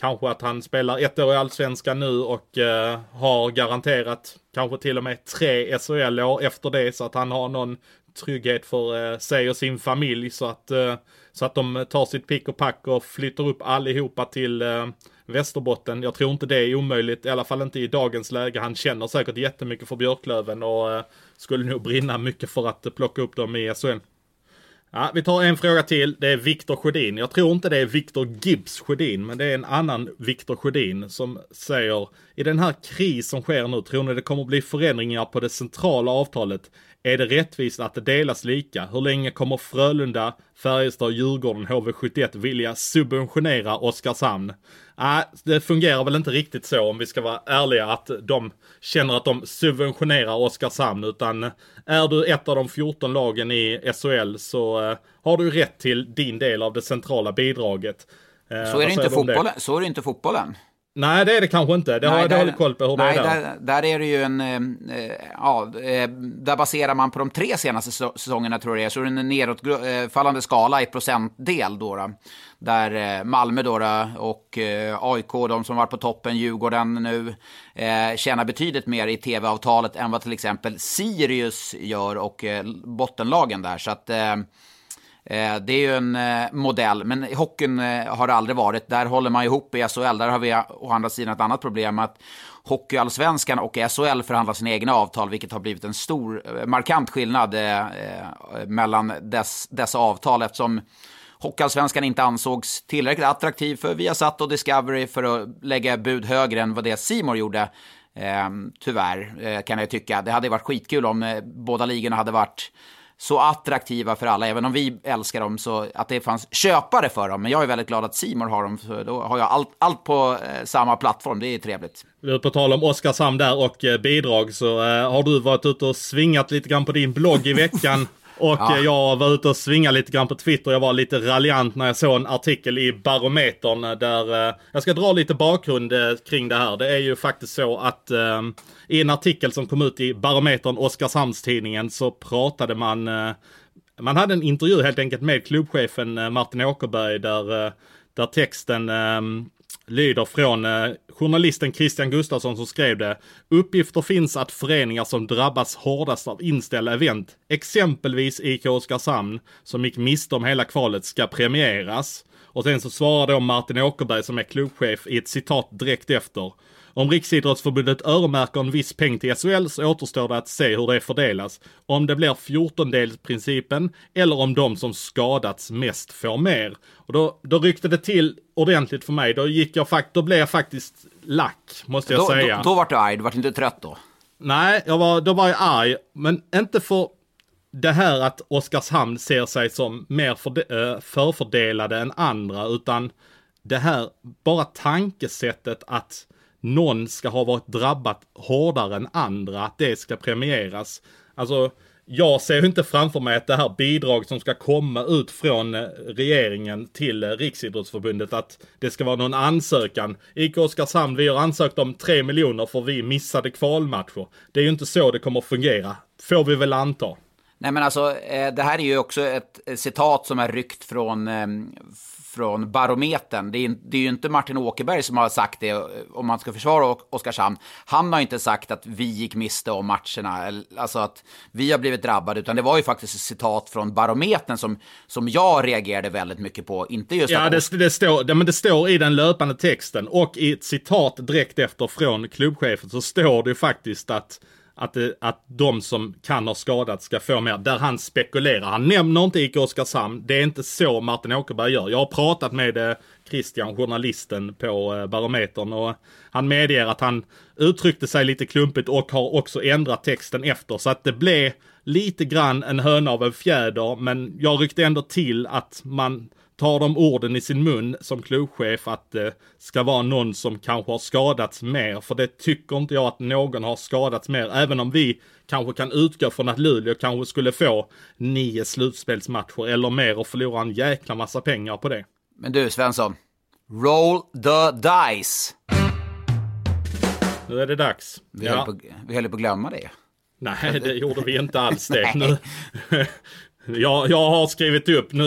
kanske att han spelar ett år i Allsvenskan nu och eh, har garanterat kanske till och med tre SHL-år efter det så att han har någon trygghet för eh, sig och sin familj så att eh, så att de tar sitt pick och pack och flyttar upp allihopa till eh, Västerbotten. Jag tror inte det är omöjligt, i alla fall inte i dagens läge. Han känner säkert jättemycket för Björklöven och eh, skulle nog brinna mycket för att plocka upp dem i SHL. Ja, vi tar en fråga till. Det är Viktor Sjödin. Jag tror inte det är Viktor Gibbs Sjödin, men det är en annan Viktor Sjödin som säger i den här kris som sker nu, tror ni det kommer bli förändringar på det centrala avtalet? Är det rättvist att det delas lika? Hur länge kommer Frölunda, Färjestad, Djurgården, HV71 vilja subventionera Oskarshamn? Nej, äh, det fungerar väl inte riktigt så om vi ska vara ärliga att de känner att de subventionerar Oskarshamn utan är du ett av de 14 lagen i SHL så uh, har du rätt till din del av det centrala bidraget. Uh, så, är det inte fotbollen. så är det inte fotbollen. Nej, det är det kanske inte. Det har jag dålig koll på hur nej, det är där. där. Där är det ju en... Eh, ja, eh, där baserar man på de tre senaste säsongerna, tror jag det är, så är det en nedåtfallande skala i procentdel då. då där Malmö då, då och AIK, de som var på toppen, Djurgården nu, eh, tjänar betydligt mer i tv-avtalet än vad till exempel Sirius gör och eh, bottenlagen där. Så att... Eh, Eh, det är ju en eh, modell, men i hockeyn eh, har det aldrig varit. Där håller man ihop i SHL. Där har vi å andra sidan ett annat problem. att Hockeyallsvenskan och SHL förhandlar sina egna avtal, vilket har blivit en stor, markant skillnad mellan dess, dessa avtal eftersom Hockeyallsvenskan inte ansågs tillräckligt attraktiv för Viasat och Discovery för att lägga bud högre än vad det Simor gjorde. Eh, tyvärr, eh, kan jag tycka. Det hade varit skitkul om eh, båda ligorna hade varit så attraktiva för alla, även om vi älskar dem, så att det fanns köpare för dem. Men jag är väldigt glad att Simon har dem, för då har jag allt, allt på eh, samma plattform. Det är trevligt. På tal om Oskarshamn där och eh, bidrag så eh, har du varit ute och svingat lite grann på din blogg i veckan. Och ja. jag var ute och svingade lite grann på Twitter. Jag var lite raljant när jag såg en artikel i Barometern där, jag ska dra lite bakgrund kring det här. Det är ju faktiskt så att i en artikel som kom ut i Barometern Oskarshamnstidningen så pratade man man hade en intervju helt enkelt med klubbchefen Martin Åkerberg där, där texten lyder från eh, journalisten Christian Gustafsson som skrev det. Uppgifter finns att föreningar som drabbas hårdast av inställda event, exempelvis IK Oskarshamn, som gick miste om hela kvalet, ska premieras. Och sen så svarar då Martin Åkerberg som är klubbchef i ett citat direkt efter. Om Riksidrottsförbundet öronmärker en viss peng till SHL så återstår det att se hur det fördelas. Om det blir 14-delsprincipen eller om de som skadats mest får mer. Och då, då ryckte det till ordentligt för mig. Då, gick jag, då blev jag faktiskt lack, måste jag Då, säga. då, då vart du arg, du vart inte trött då? Nej, jag var, då var jag arg, men inte för det här att Oskarshamn ser sig som mer för, äh, förfördelade än andra, utan det här, bara tankesättet att någon ska ha varit drabbat hårdare än andra, att det ska premieras. Alltså, jag ser inte framför mig att det här bidraget som ska komma ut från eh, regeringen till eh, Riksidrottsförbundet, att det ska vara någon ansökan. IK Oskarshamn, vi har ansökt om 3 miljoner för vi missade kvalmatcher. Det är ju inte så det kommer fungera, får vi väl anta. Nej men alltså, eh, det här är ju också ett citat som är ryckt från, ehm, från Barometern. Det är, det är ju inte Martin Åkerberg som har sagt det, om man ska försvara Oskarshamn. Han har inte sagt att vi gick miste om matcherna, alltså att vi har blivit drabbade, utan det var ju faktiskt ett citat från Barometern som, som jag reagerade väldigt mycket på. Inte just Ja, det, det, står, det, men det står i den löpande texten och i ett citat direkt efter från klubbchefen så står det faktiskt att att, det, att de som kan ha skadats ska få mer. Där han spekulerar. Han nämner inte IK Oskarshamn. Det är inte så Martin Åkerberg gör. Jag har pratat med eh, Christian, journalisten på eh, Barometern och han medger att han uttryckte sig lite klumpigt och har också ändrat texten efter. Så att det blev lite grann en höna av en fjäder. Men jag ryckte ändå till att man tar de orden i sin mun som klubbchef att det ska vara någon som kanske har skadats mer. För det tycker inte jag att någon har skadats mer. Även om vi kanske kan utgå från att Luleå kanske skulle få nio slutspelsmatcher eller mer och förlora en jäkla massa pengar på det. Men du Svensson, roll the dice. Nu är det dags. Vi, ja. höll, på, vi höll på att glömma det. Nej, det gjorde vi inte alls det. nu, jag, jag har skrivit upp, nu,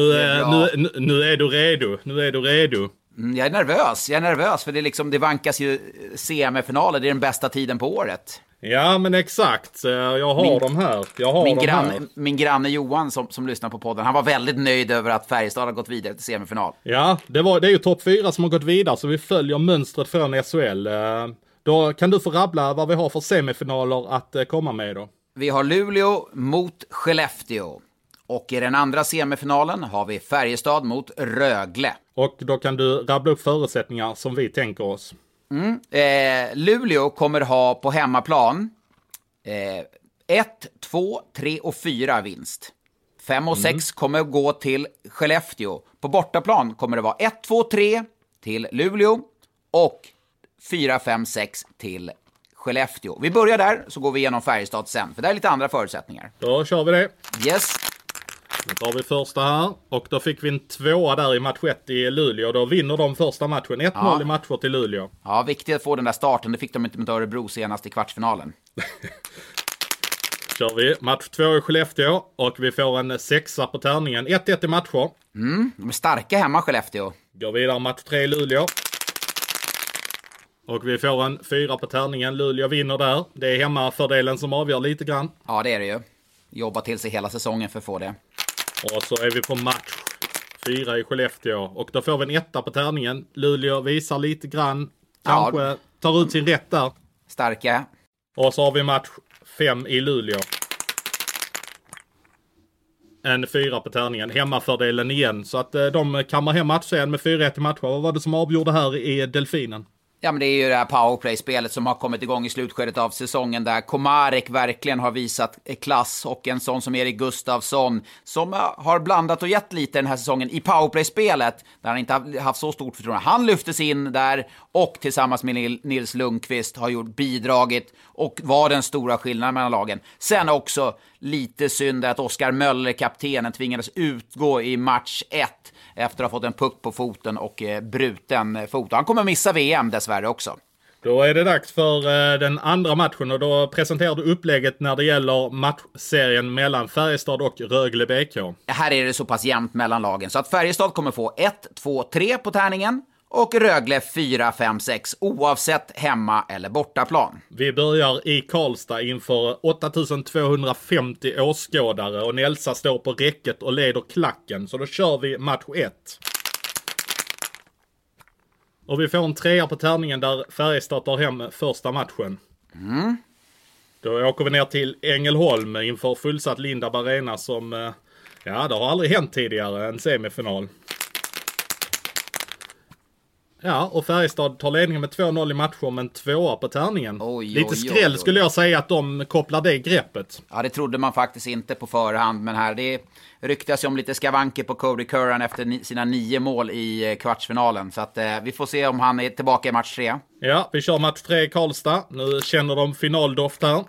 nu, nu är du redo. Nu är du redo. Mm, jag är nervös, jag är nervös för det, liksom, det vankas ju semifinaler, det är den bästa tiden på året. Ja men exakt, jag har Min- dem här. Jag har Min, dem granne, här. min granne Johan som, som lyssnar på podden, han var väldigt nöjd över att Färjestad har gått vidare till semifinal. Ja, det, var, det är ju topp fyra som har gått vidare så vi följer mönstret från SHL. Eh, Då kan du få rabbla vad vi har för semifinaler att eh, komma med då. Vi har Luleå mot Skellefteå. Och i den andra semifinalen har vi Färjestad mot Rögle. Och då kan du rabbla upp förutsättningar som vi tänker oss. Eh, Luleå kommer ha på hemmaplan 1, 2, 3 och 4 vinst. 5 och 6 kommer gå till Skellefteå. På bortaplan kommer det vara 1, 2, 3 till Luleå och 4, 5, 6 till Skellefteå. Vi börjar där, så går vi igenom Färjestad sen, för det är lite andra förutsättningar. Då kör vi det. Yes, Då tar vi första här. Och då fick vi en tvåa där i match 1 i Luleå. Då vinner de första matchen. 1-0 Ja. i matcher till Luleå. ja, viktigt att få den där starten. Det fick de inte mot Örebro senast i kvartsfinalen. Kör vi match 2 i Skellefteå. Och vi får en sexa på tärningen. 1-1 i matcher. De är starka hemma, Skellefteå. Går vidare match 3 i Luleå. Och vi får en fyra på tärningen. Luleå vinner där. Det är hemmafördelen som avgör lite grann. Ja, det är det ju. Jobba till sig hela säsongen för att få det. Och så är vi på match fyra i Skellefteå. Och då får vi en etta på tärningen. Luleå visar lite grann. Kanske Ja. tar ut sin rätt där. Starka. Och så har vi match fem i Luleå. En fyra på tärningen. Hemmafördelen igen. Så att eh, de kammar hem matchen med 4-1 i matcher. Vad var det som avgjorde här i Delfinen? Ja, men det är ju det här powerplay-spelet som har kommit igång i slutskedet av säsongen där Komarek verkligen har visat klass och en sån som Erik Gustafsson som har blandat och gett lite den här säsongen i powerplay-spelet där han inte har haft så stort förtroende. Han lyftes in där och tillsammans med Nils Lundqvist har gjort bidragit och var den stora skillnaden mellan lagen. Sen också lite synd att Oskar Möller, kaptenen, tvingades utgå i match 1 efter att ha fått en puck på foten och eh, bruten eh, fot. Han kommer missa VM dessvärre också. Då är det dags för eh, den andra matchen och då presenterar du upplägget när det gäller matchserien mellan Färjestad och Rögle BK. Här är det så pass jämnt mellan lagen så att Färjestad kommer få 1, 2, 3 på tärningen och Rögle 4, 5, 6 oavsett hemma eller bortaplan. Vi börjar i Karlstad inför 8250 åskådare och Nelsa står på räcket och leder klacken. Så då kör vi match 1. Och vi får en trea på tärningen där Färjestad tar hem första matchen. Då åker vi ner till Ängelholm inför fullsatt Lindab Arena som, eh, ja det har aldrig hänt tidigare, en semifinal. Ja, och Färjestad tar ledningen med 2-0 i matcher, men tvåa på tärningen. Oj, Lite oj, skräll oj, skulle jag säga att de kopplar det greppet. Ja, det trodde man faktiskt inte på förhand, men här det ryktas ju om lite skavanker på Cody Curran efter sina nio mål i eh, kvartsfinalen. Så att eh, vi får se om han är tillbaka i match tre. Ja, vi kör match tre i Karlstad. Nu känner de finaldoft här.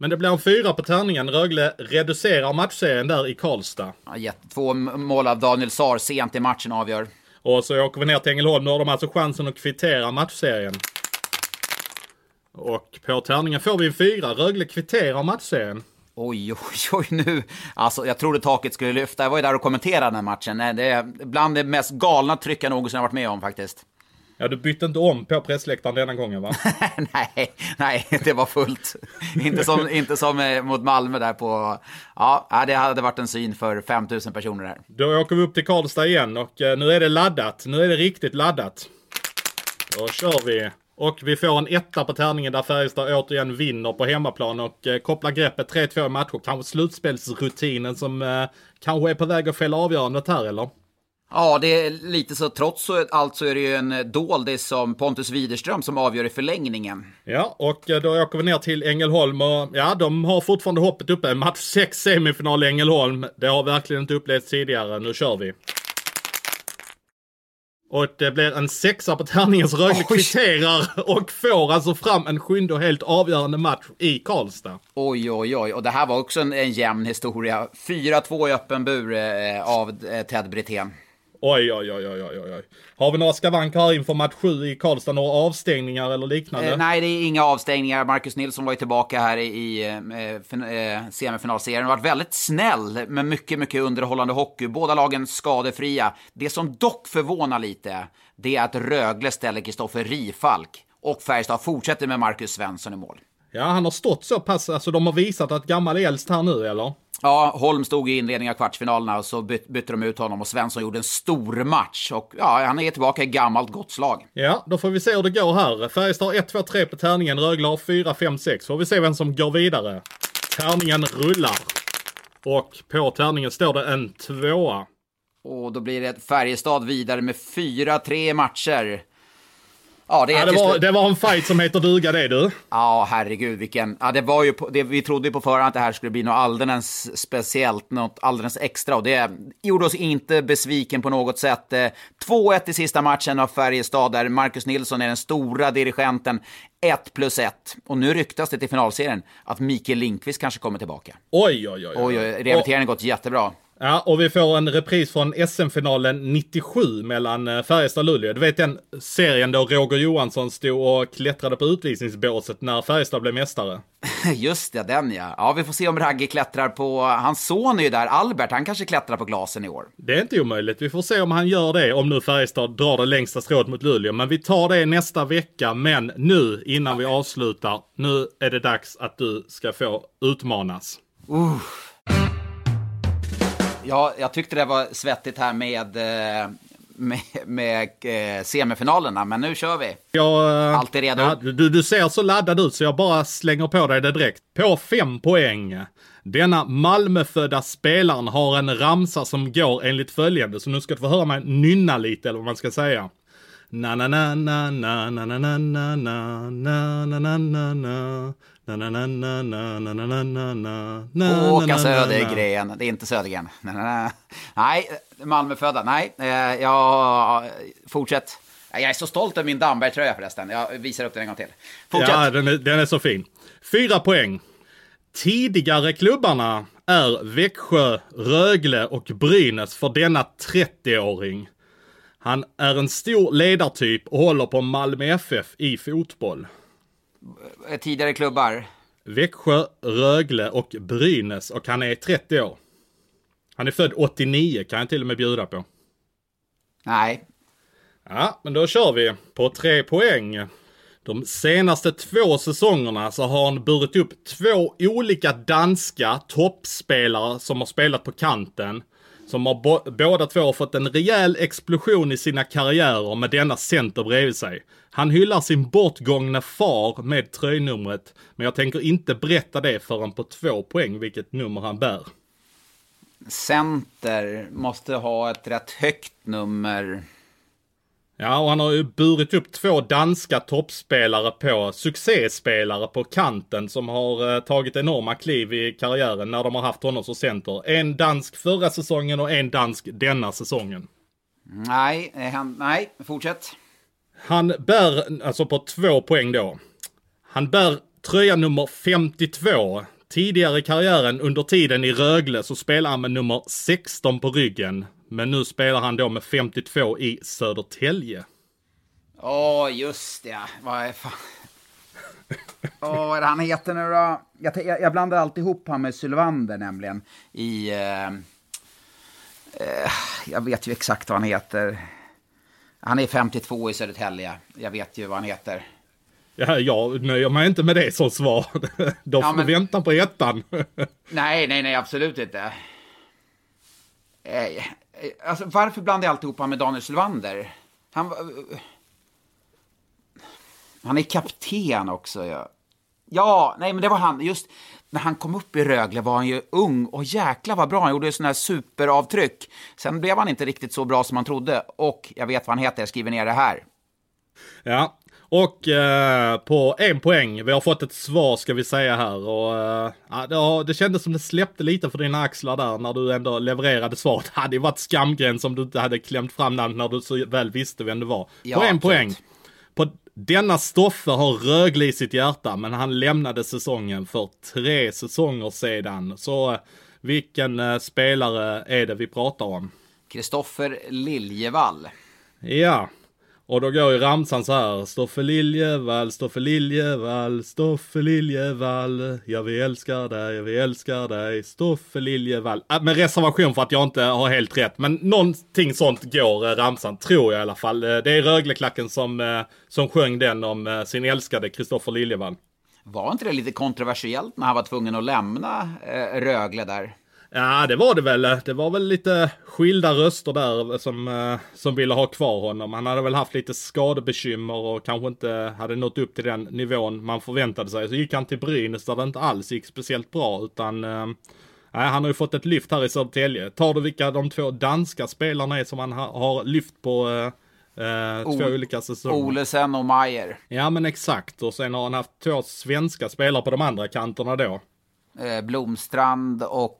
Men det blir en fyra på tärningen. Rögle reducerar matchserien där i Karlstad. Ja, Två mål av Daniel Saar sent i matchen avgör. Och så åker vi ner till Ängelholm. Nu har de alltså chansen att kvittera matchserien. Och på tärningen får vi en fyra. Rögle kvitterar matchserien. Oj, oj, oj, nu. Alltså, jag trodde taket skulle lyfta. Jag var ju där och kommenterade den här matchen. Det är bland det mest galna tryck jag någonsin har varit med om faktiskt. Ja, du bytte inte om på pressläktaren denna gången va? nej, nej, det var fullt. inte som, inte som eh, mot Malmö där på... Ja, det hade varit en syn för 5000 personer där. Då åker vi upp till Karlstad igen och eh, nu är det laddat. Nu är det riktigt laddat. Då kör vi. Och vi får en etta på tärningen där Färjestad återigen vinner på hemmaplan och eh, kopplar greppet 3-2 i matcher. Kanske slutspelsrutinen som eh, kanske är på väg att fälla avgörandet här eller? Ja, det är lite så. Trots allt så är det ju en doldis som Pontus Widerström som avgör i förlängningen. Ja, och eh, då åker vi ner till Ängelholm och ja, de har fortfarande hoppet uppe. Match 6 semifinal i Ängelholm. Det har verkligen inte upplevts tidigare. Nu kör vi. Och det blir en sexa på tärningen så Rögle kvitterar och får alltså fram en sjunde och helt avgörande match i Karlstad. Oj, oj, oj. Och det här var också en, en jämn historia. 4-2 i öppen bur eh, av eh, Ted Brithén. Oj, oj, oj, oj, oj, oj. Har vi några skavanker här inför match 7 i Karlstad? Några avstängningar eller liknande? Eh, nej, det är inga avstängningar. Marcus Nilsson var ju tillbaka här i, eh, eh, semifinalserien. Har varit väldigt snäll med mycket, mycket underhållande hockey. Båda lagen skadefria. Det som dock förvånar lite, det är att Rögle ställer Kristoffer Rifalk och Färjestad fortsätter med Marcus Svensson i mål. Ja, han har stått så pass, alltså de har visat att gammal är äldst här nu eller? Ja, Holm stod i inledningen av kvartsfinalerna och så byt, bytte de ut honom och Svensson gjorde en stor match. Och ja, han är tillbaka i gammalt gott slag. Ja, då får vi se hur det går här. Färjestad har 1, 2, 3 på tärningen. Rögle har 4, 5, 6. Får vi se vem som går vidare. Tärningen rullar. Och på tärningen står det en tvåa. Och då blir det Färjestad vidare med 4-3 matcher. Ja, det Ja, det, var, det var en fight som heter duga det du. Ja, herregud vilken... Ja, det var ju på, det, vi trodde ju på förhand att det här skulle bli något alldeles speciellt, något alldeles extra. Och det gjorde oss inte besviken på något sätt. Eh, 2-1 i sista matchen av Färjestad, där Marcus Nilsson är den stora dirigenten. 1 plus 1. Och nu ryktas det till finalserien att Mikael Lindqvist kanske kommer tillbaka. Oj, oj, oj. Oj, oj, rehabiliteringen har gått jättebra. Ja, och vi får en repris från SM-finalen 97 mellan eh, Färjestad och Luleå. Du vet den serien då Roger Johansson stod och klättrade på utvisningsbåset när Färjestad blev mästare. Just det, den ja. Ja, vi får se om Ragge klättrar på... Hans son är ju där, Albert, han kanske klättrar på glasen i år. Det är inte omöjligt. Vi får se om han gör det, om nu Färjestad drar det längsta strået mot Luleå. Men vi tar det nästa vecka. Men nu, innan vi avslutar, nu är det dags att du ska få utmanas. Ja, jag tyckte det var svettigt här med, eh, med, med eh, semifinalerna, men nu kör vi. Jag, eh, Allt är redo. Ja, du, du ser så laddad ut så jag bara slänger på dig det direkt. På fem poäng. Denna Malmöfödda spelaren har en ramsa som går enligt följande. Så nu ska du få höra mig nynna lite eller vad man ska säga. Na na na na na na na na na na na na na na Åka Södergren, det är inte Södergren. Nej, Malmöfödda, nej. Eh, jag... Fortsätt. Jag är så stolt över min Damberg-tröja förresten. Jag visar upp den en gång till. Fortsätt. Ja, den är, den är så fin. Fyra poäng. Tidigare klubbarna är Växjö, Rögle och Brynäs för denna 30-åring. Han är en stor ledartyp och håller på Malmö FF i fotboll. Eh, Tidigare klubbar. Växjö, Rögle och Brynäs och han är 30 år. Han är född 89 kan jag till och med bjuda på. Nej. Ja, men då kör vi på tre poäng. De senaste två säsongerna så har han burit upp två olika danska toppspelare som har spelat på kanten. som har bo- båda två fått en rejäl explosion i sina karriärer med denna center bredvid sig. Han hyllar sin bortgångne far med tröjnumret, men jag tänker inte berätta det förrän på två poäng vilket nummer han bär. Center måste ha ett rätt högt nummer. Ja, och han har ju burit upp två danska toppspelare på, succéspelare på kanten som har eh, tagit enorma kliv i karriären när de har haft honom som center. En dansk förra säsongen och en dansk denna säsongen. Nej, eh, han, nej, fortsätt. Han bär, alltså på två poäng då. Han bär tröja nummer 52. Tidigare i karriären under tiden i Rögle så spelade han med nummer 16 på ryggen. Men nu spelar han då med 52 i Södertälje. Åh, just det. Vad är fan... Åh, vad är det han heter nu då? Jag, jag, jag blandar alltid ihop han med Sylvander nämligen. I... Eh, eh, jag vet ju exakt vad han heter. Han är 52 i Södertälje. Jag vet ju vad han heter. Ja, jag nöjer mig inte med det som svar. Då får Ja, men- vänta på ettan. Nej, nej, nej, absolut inte. Eh, eh, alltså, varför blandar jag alltid ihop han med Daniel Sylvander? Han, han är kapten också. Ja. ja, nej, men det var han. Just när han kom upp i Rögle var han ju ung och jäkla vad bra. Han gjorde sådana här superavtryck. Sen blev han inte riktigt så bra som man trodde. Och jag vet vad han heter, jag skriver ner det här. Ja, och eh, på en poäng. Vi har fått ett svar ska vi säga här. Och, eh, det, har, det kändes som det släppte lite för dina axlar där när du ändå levererade svaret. Det hade ju varit skamgräns om du inte hade klämt fram namnet när du så väl visste vem det var. Ja, på en absolut. poäng. På denna Stoffe har Rögle i sitt hjärta, men han lämnade säsongen för tre säsonger sedan. Så eh, vilken eh, spelare är det vi pratar om? Kristoffer Liljevall. Ja, och då går ju ramsan så här. Stoffe Liljevall, Stoffe Liljevall, Stoffe Liljevall. Ja, vi älskar dig, vi älskar dig, Stoffe Liljevall. Äh, med reservation för att jag inte har helt rätt. Men någonting sånt går eh, ramsan, tror jag i alla fall. Eh, Det är Rögleklacken som, eh, som sjöng den om eh, sin älskade Kristoffer Liljevall. Var inte det lite kontroversiellt när han var tvungen att lämna eh, Rögle där? Ja, det var det väl. Det var väl lite skilda röster där som, eh, som ville ha kvar honom. Han hade väl haft lite skadebekymmer och kanske inte hade nått upp till den nivån man förväntade sig. Så gick han till Brynäs där det inte alls gick speciellt bra utan eh, nej, han har ju fått ett lyft här i Södertälje. Tar du vilka de två danska spelarna är som han ha, har lyft på eh, eh, två olika säsonger? Olesen och Mayer. Ja men exakt och sen har han haft två svenska spelare på de andra kanterna då. Eh, Blomstrand och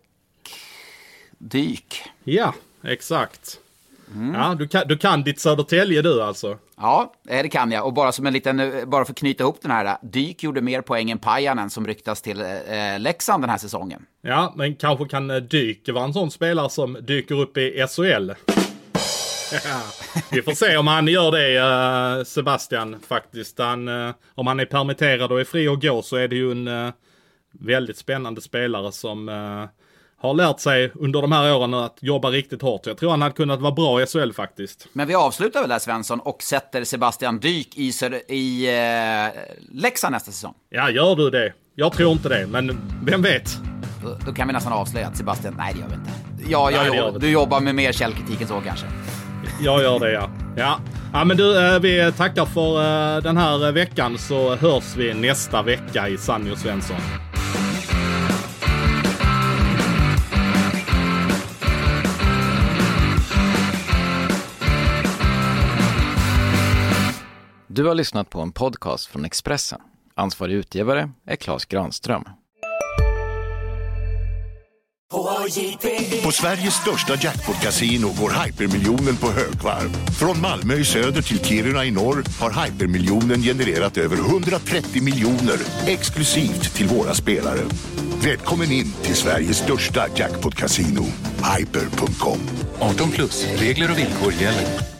Dyk. Ja, exakt. Ja, du kan, du kan ditt Södertälje du alltså. Ja, eh, det kan jag. Och bara som en liten, eh, bara för att knyta ihop den här. Dyk gjorde mer poäng än Pajanen som ryktas till eh, Leksand den här säsongen. Ja, men kanske kan eh, Dyk vara en sån spelare som dyker upp i SHL. Ja, vi får se om han gör det, eh, Sebastian, faktiskt. Han, eh, om han är permitterad och är fri att gå så är det ju en eh, väldigt spännande spelare som eh, har lärt sig under de här åren att jobba riktigt hårt. Jag tror han hade kunnat vara bra i SHL faktiskt. Men vi avslutar väl där Svensson och sätter Sebastian Dyk i, i eh, Leksand nästa säsong. Ja, gör du det? Jag tror inte det, men vem vet? Då, då kan vi nästan avslöja att Sebastian, nej det gör vi inte. Ja, jag, Nej, vi du jobbar med mer källkritik än så kanske. Jag gör det ja. Ja, ja men du, eh, vi tackar för eh, den här eh, veckan så hörs vi nästa vecka i Sanny och Svensson. Du har lyssnat på en podcast från Expressen. Ansvarig utgivare är Klas Granström. På Sveriges största jackpot-kasino går hypermiljonen på högvarv. Från Malmö i söder till Kiruna i norr har hypermiljonen genererat över 130 miljoner exklusivt till våra spelare. Välkommen in till Sveriges största jackpot-kasino, hyper.com. 18 plus, regler och villkor gäller.